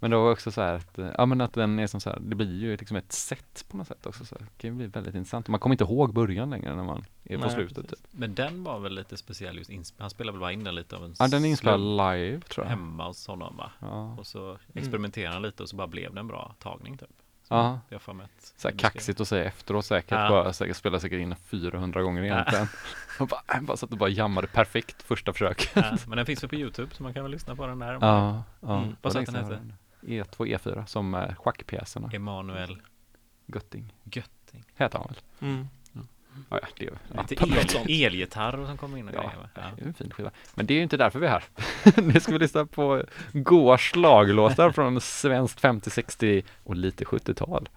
Men det var också så här att, eh, ja men att den är som så här, det blir ju liksom ett sätt på något sätt också så här. Det kan ju bli väldigt intressant. Man kommer inte ihåg början längre när man är på Nej, slutet typ. Men den var väl lite speciell just insp- Han spelade väl bara in den lite av en Ja den är inspelad live tror jag. hemma hos honom va? Ja. Och så experimenterade han lite och så bara blev det en bra tagning typ. Ja. Jag Så här kaxigt att säga efteråt säkert, Ja. bara säkert spela säkert in 400 gånger egentligen. Och bara, jag bara satt och bara jammade perfekt första försök. Ja, men den finns väl på Youtube så man kan väl lyssna på den där. Ja, ja. Mm. Vad sa den hette? sedan jag hörde den. E2, E4 som eh, schackpjäserna. Emanuel Götting. Götting. Heter han väl? Mm. Ja, ja, det är ja, Lite något el, sånt. elgitarrer som kommer in och Ja, grejer? Ja. det är en fin skiva. Men det är ju inte därför vi är här. nu ska vi lyssna på goa slaglåtar från svenskt 50, 60 och lite 70-tal.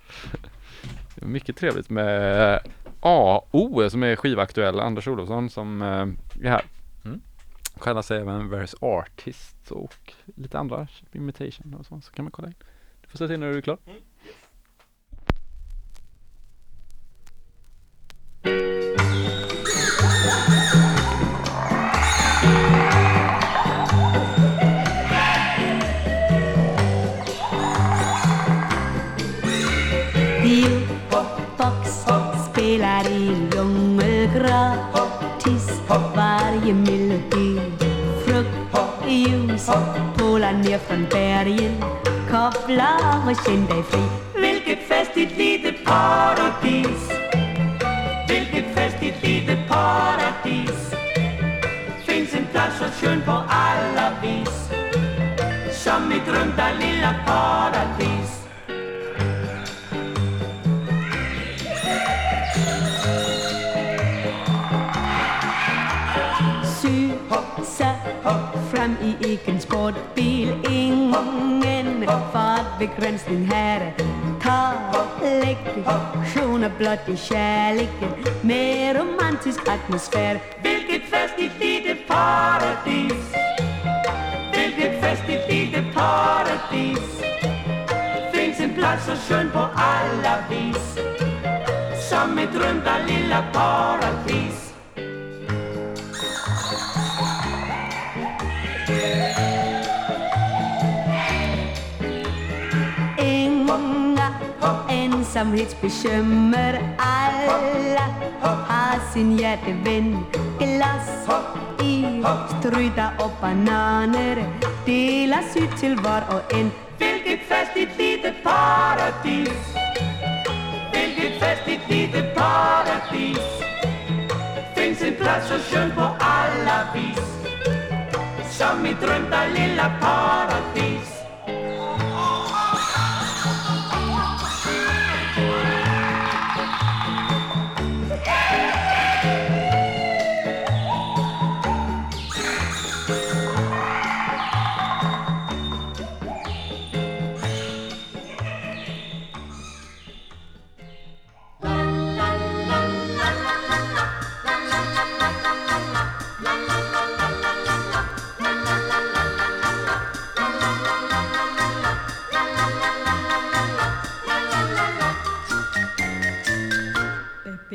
Det är mycket trevligt med AO som är skivaktuell, Anders Olofsson som eh, är här. Mm. Kallar sig även Various Artists och lite andra imitation och så, så kan man kolla in. Du får sätta in när du är klar. Jukebox juice, pålar ner från bergen. Koppla och känn dig fri. Vilket festligt litet paradis. Vilket festligt litet paradis. Finns en plats så skön på alla vis. Som mitt runda lilla paradis. Fram sportbil Ingen fartbegränsning här. Ta lektioner blott i kärleken. Med romantisk atmosfär. Vilket festligt litet paradis. Vilket festligt litet paradis. Finns en plats så skön på alla vis. Som mitt runda lilla paradis. Inga ensamhetsbekymmer. Alla har sin hjärtevän. Glass i struta och bananer. Delas ut till var och en. Vilket festligt litet paradis. Vilket festligt litet paradis. Finns en plats så skön på alla vis. Som mitt runda lilla paradis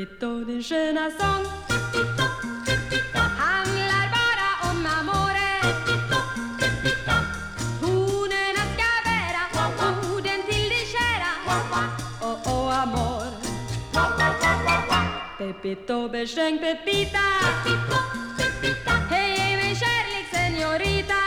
Pepito din sköna sång handlar bara om amore. Tonerna ska bära orden till din kära. Oh, oh, amor. Pepito besjöng Pepita. Hej min kärlek senorita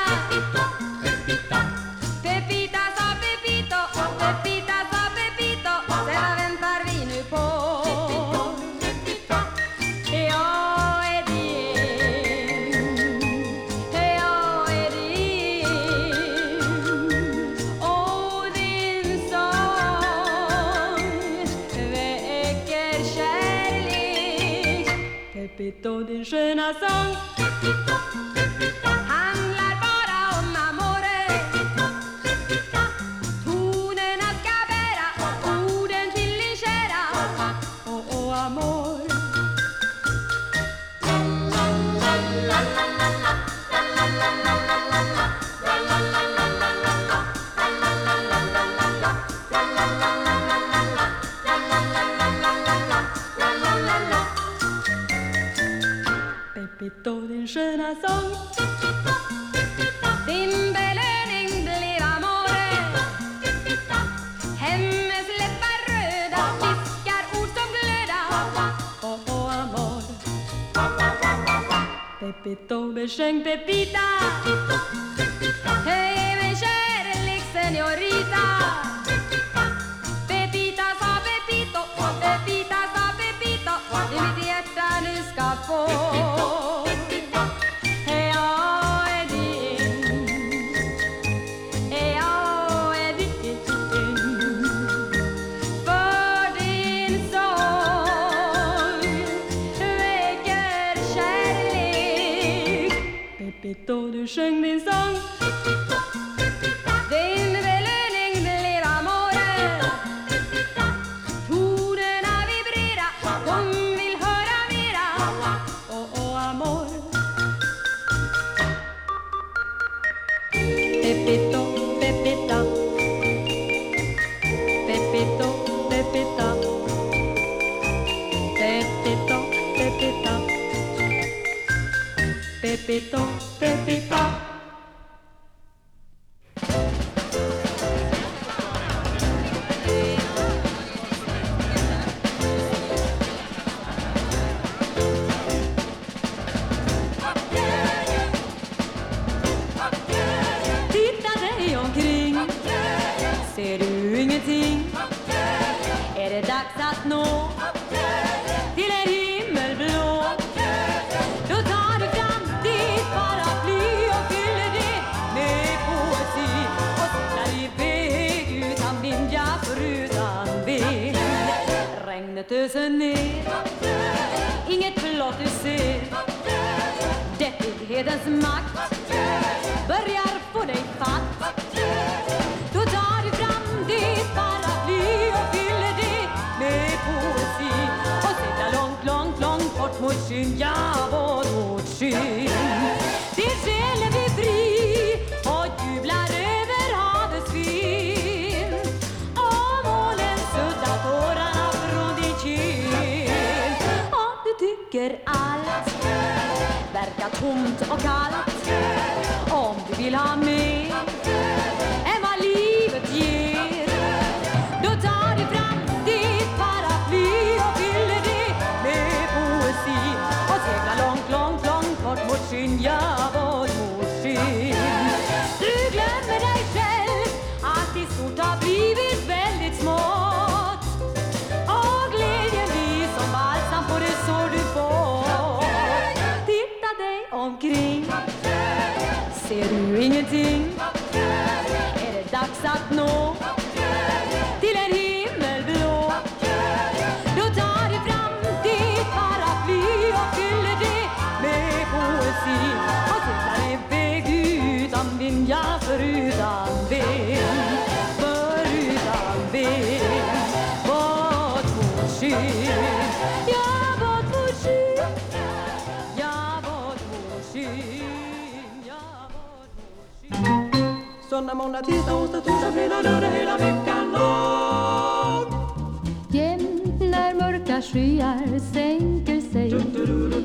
Pepito din sköna sång handlar Pepito din sköna sång. Din belöning blir amore. Hennes läppar röda viskar ord som glöda. Oh, oh, amor. Pepito besjöng Pepita. Hej min kärlek senorita Sừng.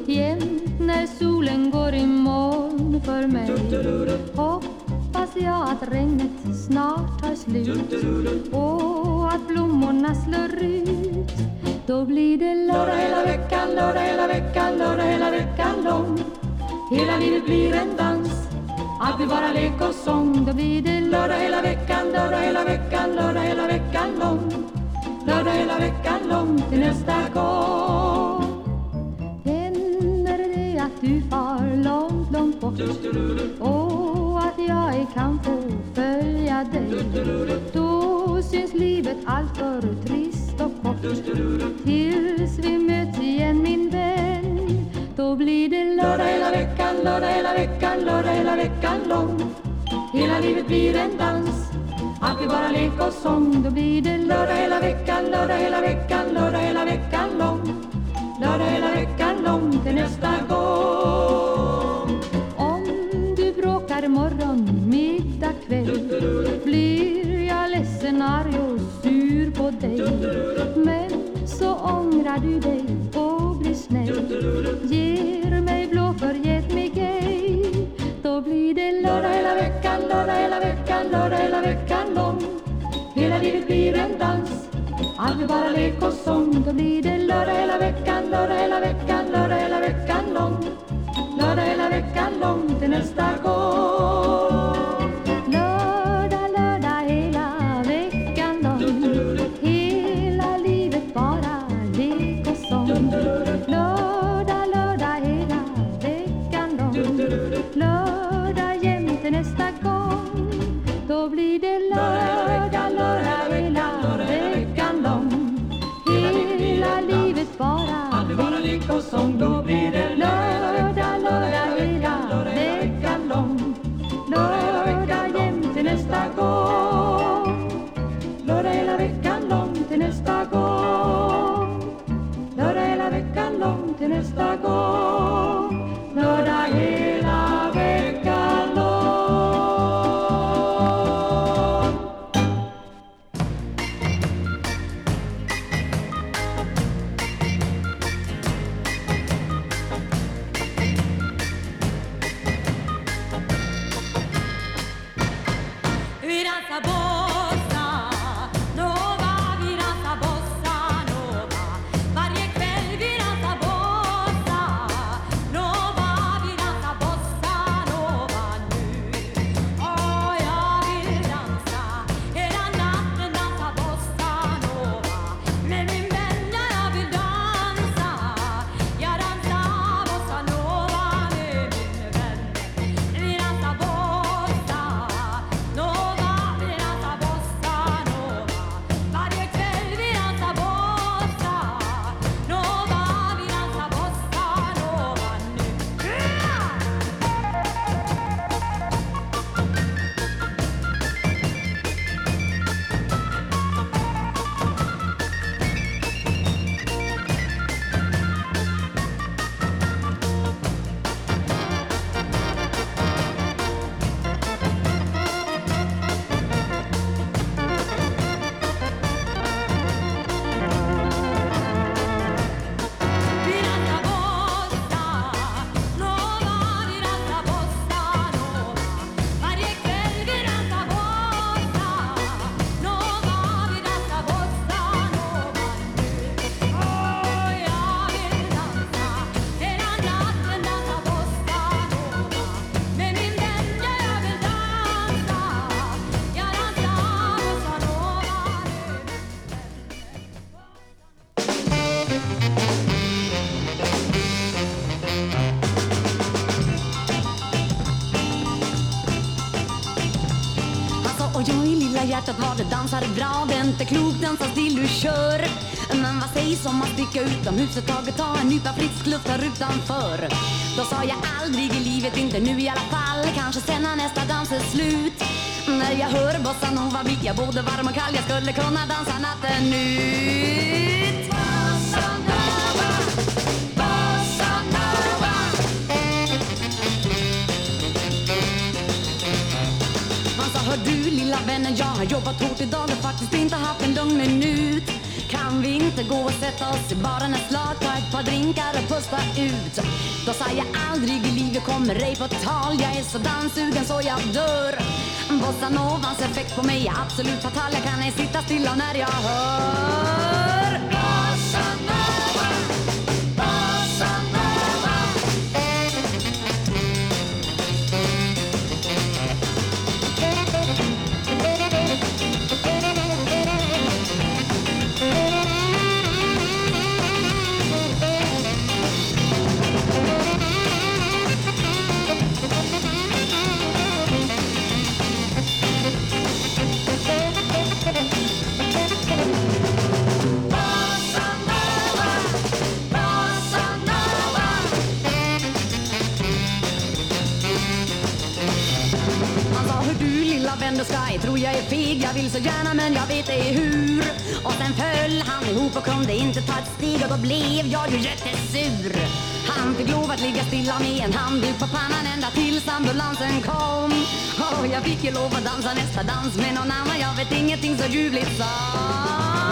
Jämt när solen går i moln för mig Hoppas jag att regnet snart tar slut Och att blommorna slår ut Då blir det Lördag hela veckan, lördag hela veckan, lördag hela veckan lång. Hela livet blir en dans. Allt blir bara lek och sång. Då blir det Lördag hela veckan, lördag hela veckan, lördag hela veckan lång. Lördag hela veckan lång till nästa gång. Du far långt, långt bort och att jag ej kan få följa dig Då syns livet alltför trist och kort tills vi möts igen min vän Då blir det Lördag hela veckan, lördag hela veckan, lördag hela veckan lång. Hela livet blir en dans. Allt blir bara lek och sång. Då blir det Lördag hela veckan, lördag hela veckan, lördag hela veckan lång. Lördag hela veckan lång till nästa gång. Om du bråkar morgon, middag, kväll Blir jag ledsen, arg och sur på dig Men så ångrar du dig och blir snäll Ger mig blå, förget mig ej Då blir det Lördag hela veckan, lördag hela veckan, lördag hela veckan lång. Hela livet blir en dans. Allt vi bara lek och sång. Då blir det Lördag hela veckan, lördag hela veckan, lördag hela veckan lång. Lördag hela veckan lång till nästa gång. Som att sticka utomhus ett tag och ta en nypa frisk luft här utanför? Då sa jag aldrig i livet, inte nu i alla fall, kanske sen när nästa dans är slut. När jag hör bossanova blir jag både varm och kall, jag skulle kunna dansa natten ut. Han sa, hör du lilla vännen, jag har jobbat hårt idag och faktiskt inte haft en lugn minut. Kan vi inte gå och sätta oss i baren ett slag, ta ett par drinkar och pusta ut? Då sa jag aldrig i livet kommer ej på tal, jag är så danssugen så jag dör. Bossanovans effekt på mig är absolut fatal, jag kan ej sitta stilla när jag hör. Jag vill så gärna men jag vet ej hur. Och sen föll han ihop och kunde inte ta ett steg Och då blev jag ju jättesur. Han fick lov att ligga stilla med en handduk på pannan ända tills ambulansen kom. Och jag fick ju lov att dansa nästa dans med någon annan. Jag vet ingenting så ljuvligt som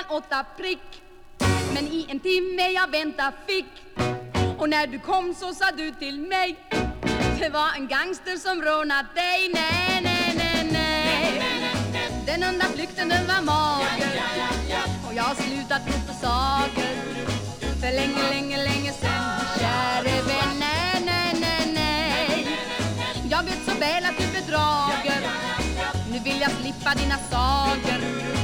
klockan åtta prick. Men i en timme jag vänta fick. Och när du kom så sa du till mig Det var en gangster som rånat dig. Nej, nej, nej, nej. Den enda flykten den var mager. Och jag har slutat tro på saker. För länge, länge, länge sen Käre vän, nej, nej, nej, nej. Jag vet så väl att du bedrager. Nu vill jag slippa dina saker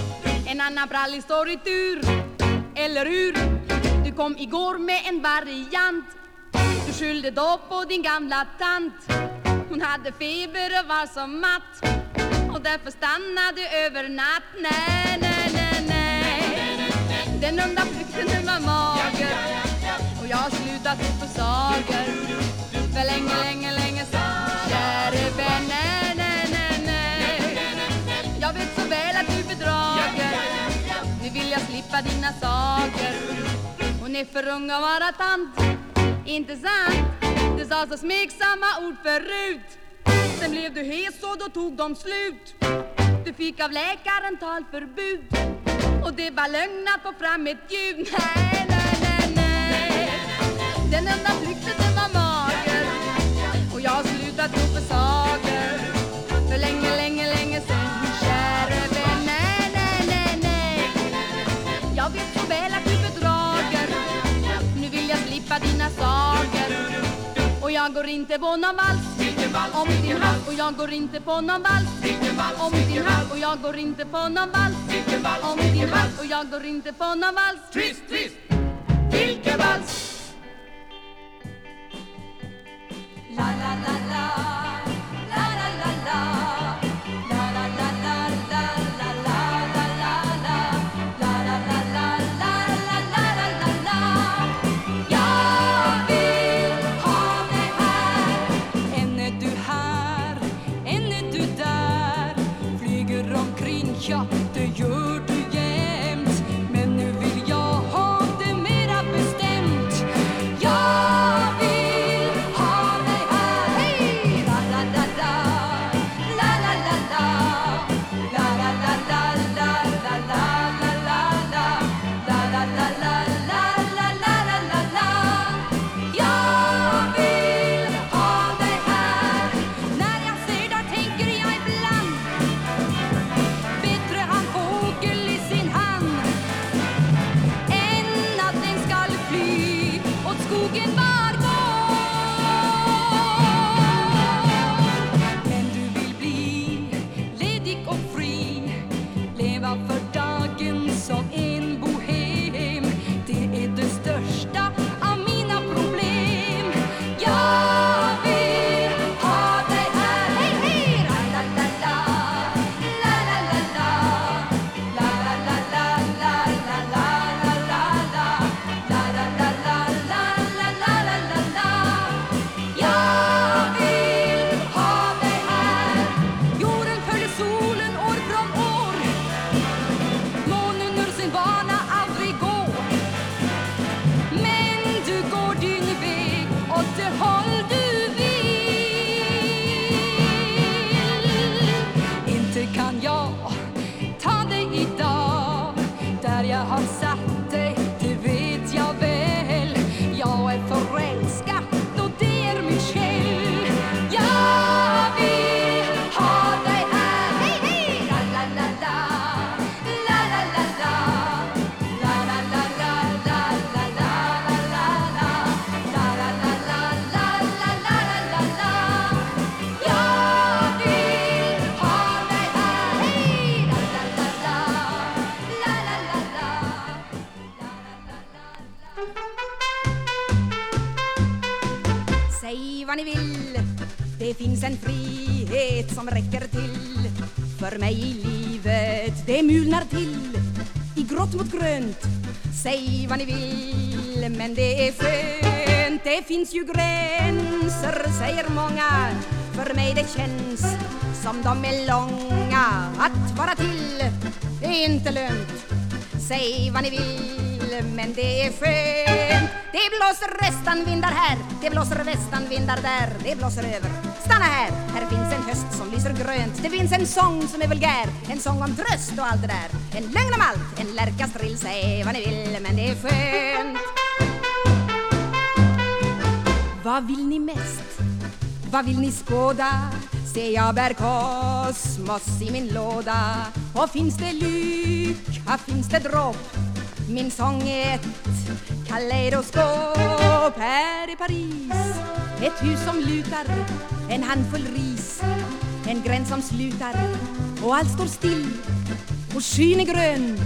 en annan brallig står i tur. Eller hur? Du kom igår med en variant. Du skyllde då på din gamla tant. Hon hade feber och var så matt. Och därför stannade över natt. Nej, nej, nej, nej. Den onda flykten den var mager. Och jag har slutat tro på sagor För länge, länge, länge sen vill dina saker. Hon är för ung att vara tant. Inte sant? Du sa så smeksamma ord förut. Sen blev du hes och då tog de slut. Du fick av läkaren talförbud. Och det var lögn att få fram ett ljud. Nej, nej, nej, nej. Den enda flykten den var mager. Och jag har slutat tro på saker. Jag går inte på någon vals. Om din hals Och jag går inte på någon vals. Om din hals Och jag går inte på någon vals. Om din hals Och jag går inte på någon vals. Twist, twist. Vilken vals? La la La för mig i livet. Det mulnar till i grått mot grönt. Säg vad ni vill, men det är skönt. Det finns ju gränser, säger många. För mig det känns som de är långa. Att vara till, är inte lönt. Säg vad ni vill, men det är skönt. Det blåser västanvindar här, det blåser västanvindar där. Det blåser över. Stanna här, här finns en höst som lyser grönt. Det finns en sång som är vulgär, en sång om tröst och allt det där. En lögn om allt, en lärkastrill. Säg vad ni vill, men det är skönt. Vad vill ni mest? Vad vill ni skåda? Se jag bär kosmos i min låda Och finns det lycka, finns det dropp Min sång är ett kaleidoskop Här i Paris. Ett hus som lutar En handfull ris. En gräns som slutar Och allt står still. Och skyn är grön.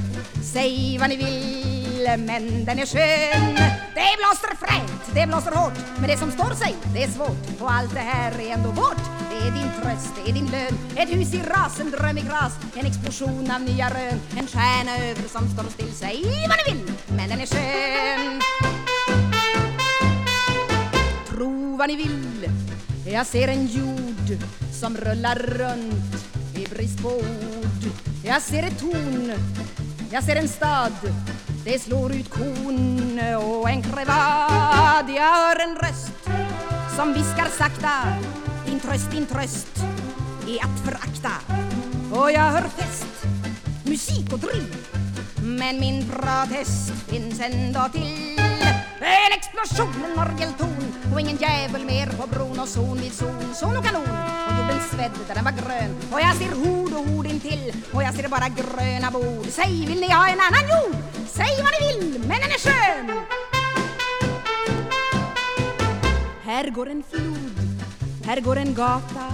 Säg vad ni vill. Men den är skön. Det blåser fränt, det blåser hårt. Men det som står sig, det är svårt. Och allt det här är ändå vårt. Det är din tröst, det är din lön. Ett hus i ras, en dröm i gras. En explosion av nya rön. En stjärna över som står still Säg vad ni vill, men den är skön. Tro vad ni vill. Jag ser en jord som rullar runt i brist på ord. Jag ser ett torn. Jag ser en stad det slår ut kon och en krevad Jag hör en röst som viskar sakta Din tröst, din tröst är att förakta. Och jag hör fest, musik och drill Men min protest finns ändå till. En explosion, en orgelton Och ingen jävel mer på bron och zon. Vid zon Zon och kanon och jorden svedd där den var grön. Och jag ser hord och hord intill Och jag ser bara gröna bord. Säg, vill ni ha en annan jord? Säg vad ni vill, men den är skön! Här går en flod, här går en gata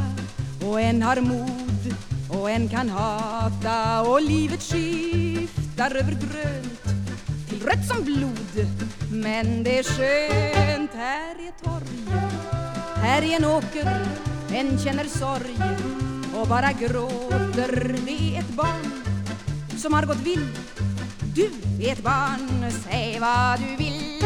Och en har mod och en kan hata. Och livet skiftar över grönt rött som blod. Men det är skönt, här är torg. Här är en åker, en känner sorg Och bara gråter, det är ett barn Som har gått vill. Du är ett barn, säg vad du vill.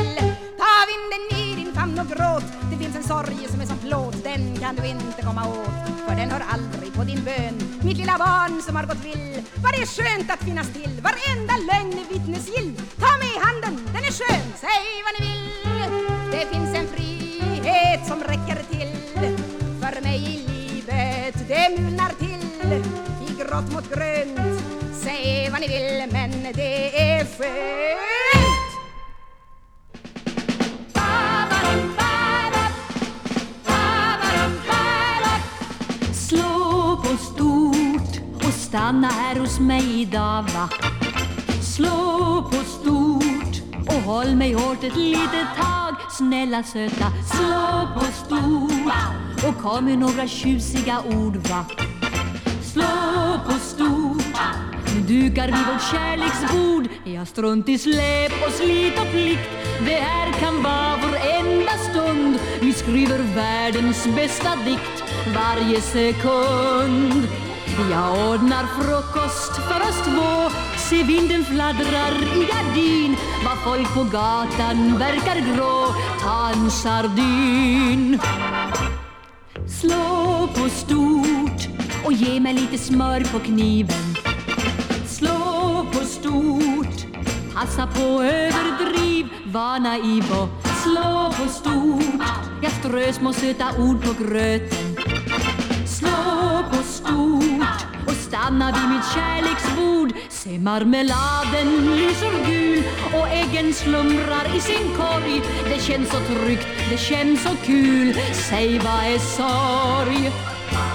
Ta vinden i famn och gråt. Det finns en sorg som är som plåt. Den kan du inte komma åt För den hör aldrig på din bön. Mitt lilla barn som har gått vill Vad det är skönt att finnas till? Varenda lögn är vittnesgill. Ta mig i handen, den är skön. Säg vad ni vill. Det finns en frihet som räcker till För mig i livet. Det mulnar till I grått mot grönt. Säg vad ni vill men det är skönt. Slå på stort och stanna här hos mig idag va Slå på stort och håll mig hårt ett litet tag Snälla söta, slå på stort och kom med några tjusiga ord va. Slå på stort nu dukar vi vårt kärleksbord. Jag strunt i släp och slit och plikt. Det här kan vara vår enda stund. Vi skriver världens bästa dikt varje sekund. Jag ordnar frukost för oss två. Se vinden fladdrar i gardin. Vad folk på gatan verkar grå. Ta en sardin Slå på stort och ge mig lite smör på kniven. Slå på stort Passa på överdriv Var naiv och slå på stort Jag strö små söta ord på gröten stort. Och stanna vid mitt kärleksbord Se marmeladen lyser gul och äggen slumrar i sin korg. Det känns så tryggt, det känns så kul. Säg vad är sorg?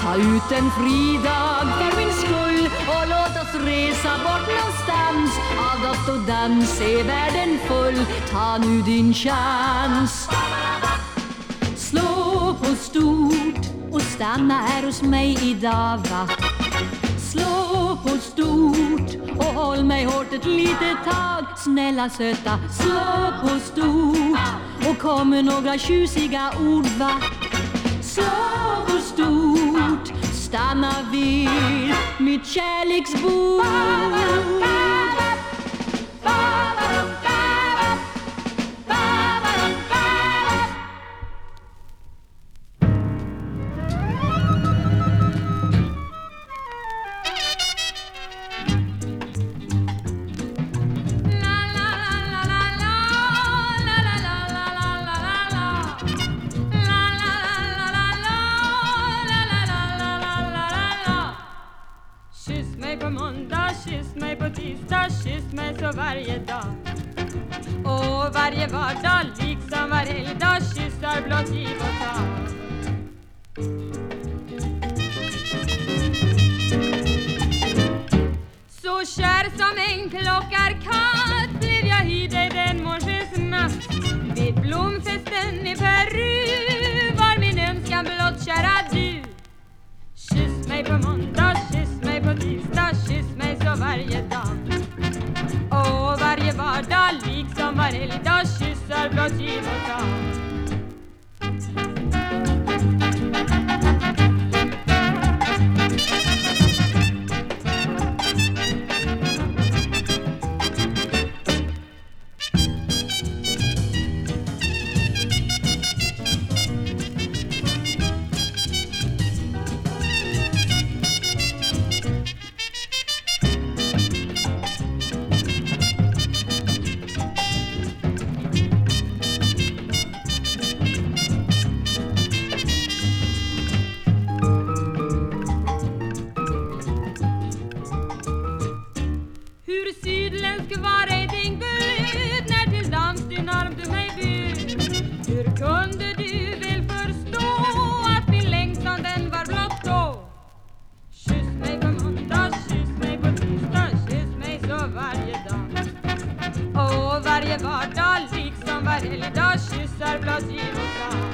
Ta ut en fridag för min skull och låt oss resa bort någonstans. Av doft och dans är världen full. Ta nu din chans. Slå på stort och stanna här hos mig idag va Slå på stort och håll mig hårt ett litet tag. Snälla söta, slå på stort och kom med några tjusiga ord va? Slå på stort, stanna vid mitt kärleksbord. Så varje dag. Och varje vardag, liksom var helgdag, kyssar blott giv och ta. Så kär som en klockarkatt blev jag i dig den morsens natt. Vid blomfesten i Peru var min önskan blott kära du. Kyss mig på måndag, kyss mig på tisdag, kyss mig så varje dag. Varje vardag, liksom var helgdag, kyssar blott giv och ta. Hur sydländsk var ej din glöd när till dans din arm du mig bjöd? Hur kunde du väl förstå att min längtan den var blott då? Kyss mig på måndag, kyss mig på tisdag, kyss mig så varje dag. Och varje vardag, liksom varje helgdag, kyssar blott giv och ta.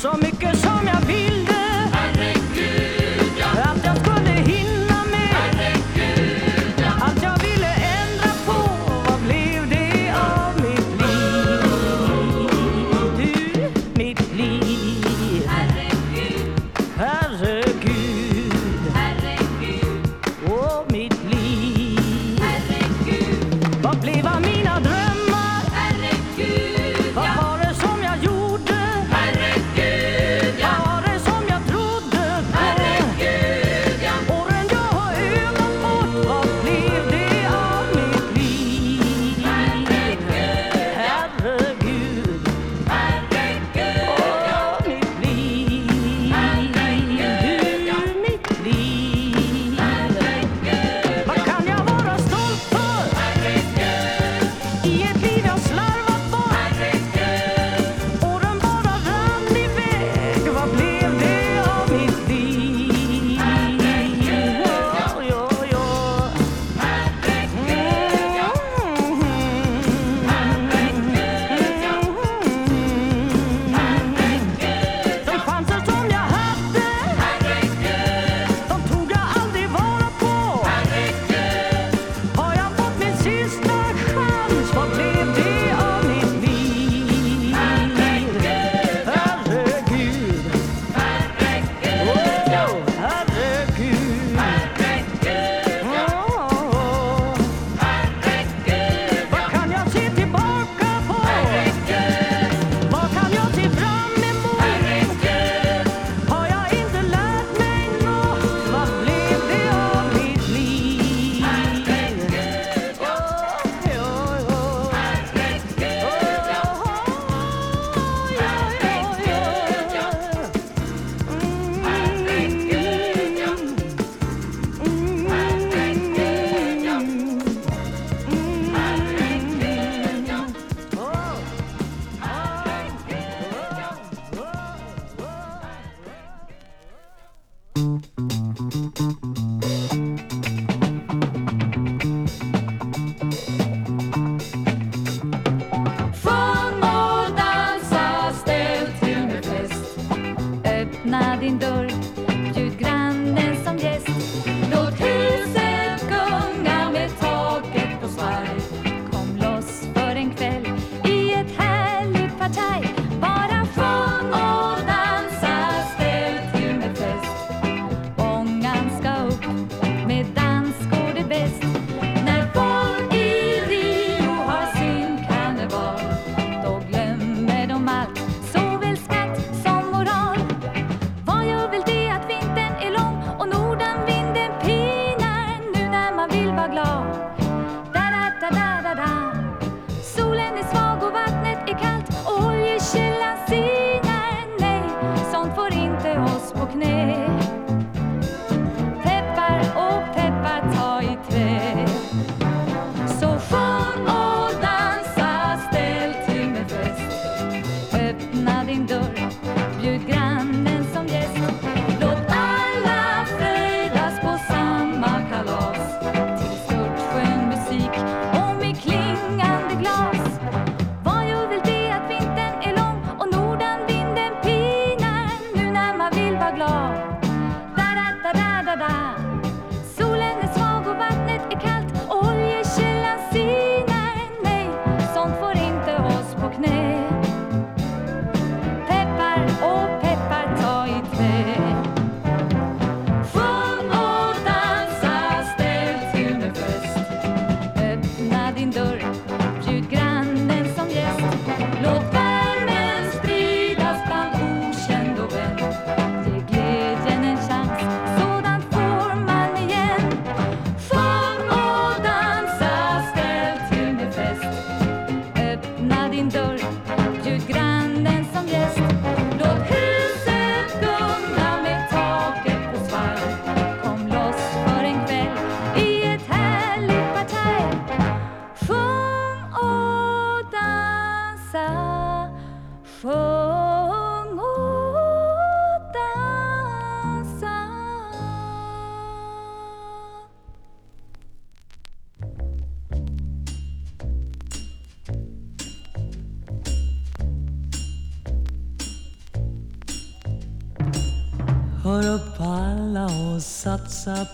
Só me queixo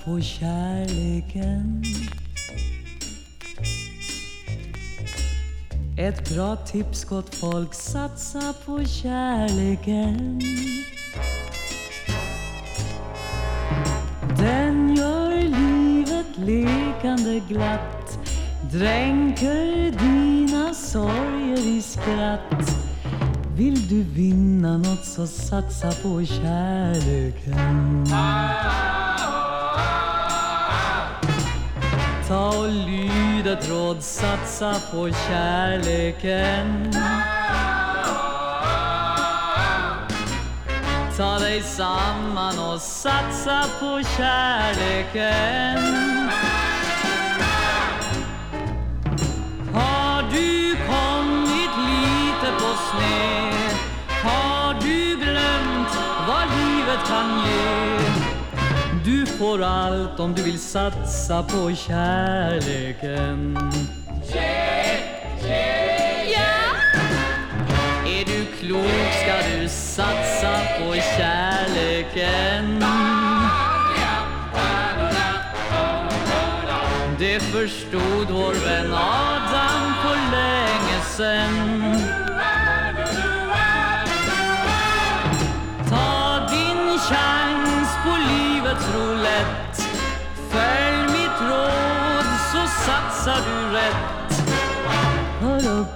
på kärleken. Ett bra tips gott folk, satsa på kärleken. Den gör livet lekande glatt Dränker dina sorger i skratt. Vill du vinna nåt så satsa på kärleken. ett råd, satsa på kärleken Ta dig samman och satsa på kärleken Har du kommit lite på sned? Har du glömt vad livet kan ge? får allt om du vill satsa på kärleken. Yeah, yeah, yeah. Är du klok ska du satsa på kärleken. Det förstod vår vän Adam för länge sen.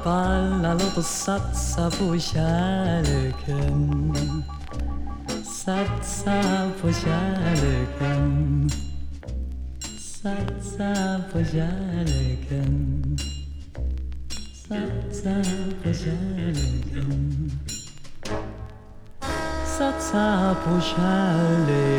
Ballalotosatsa på kärleken Satsa på kärleken Satsa på kärleken Satsa på kärleken Satsa på kärleken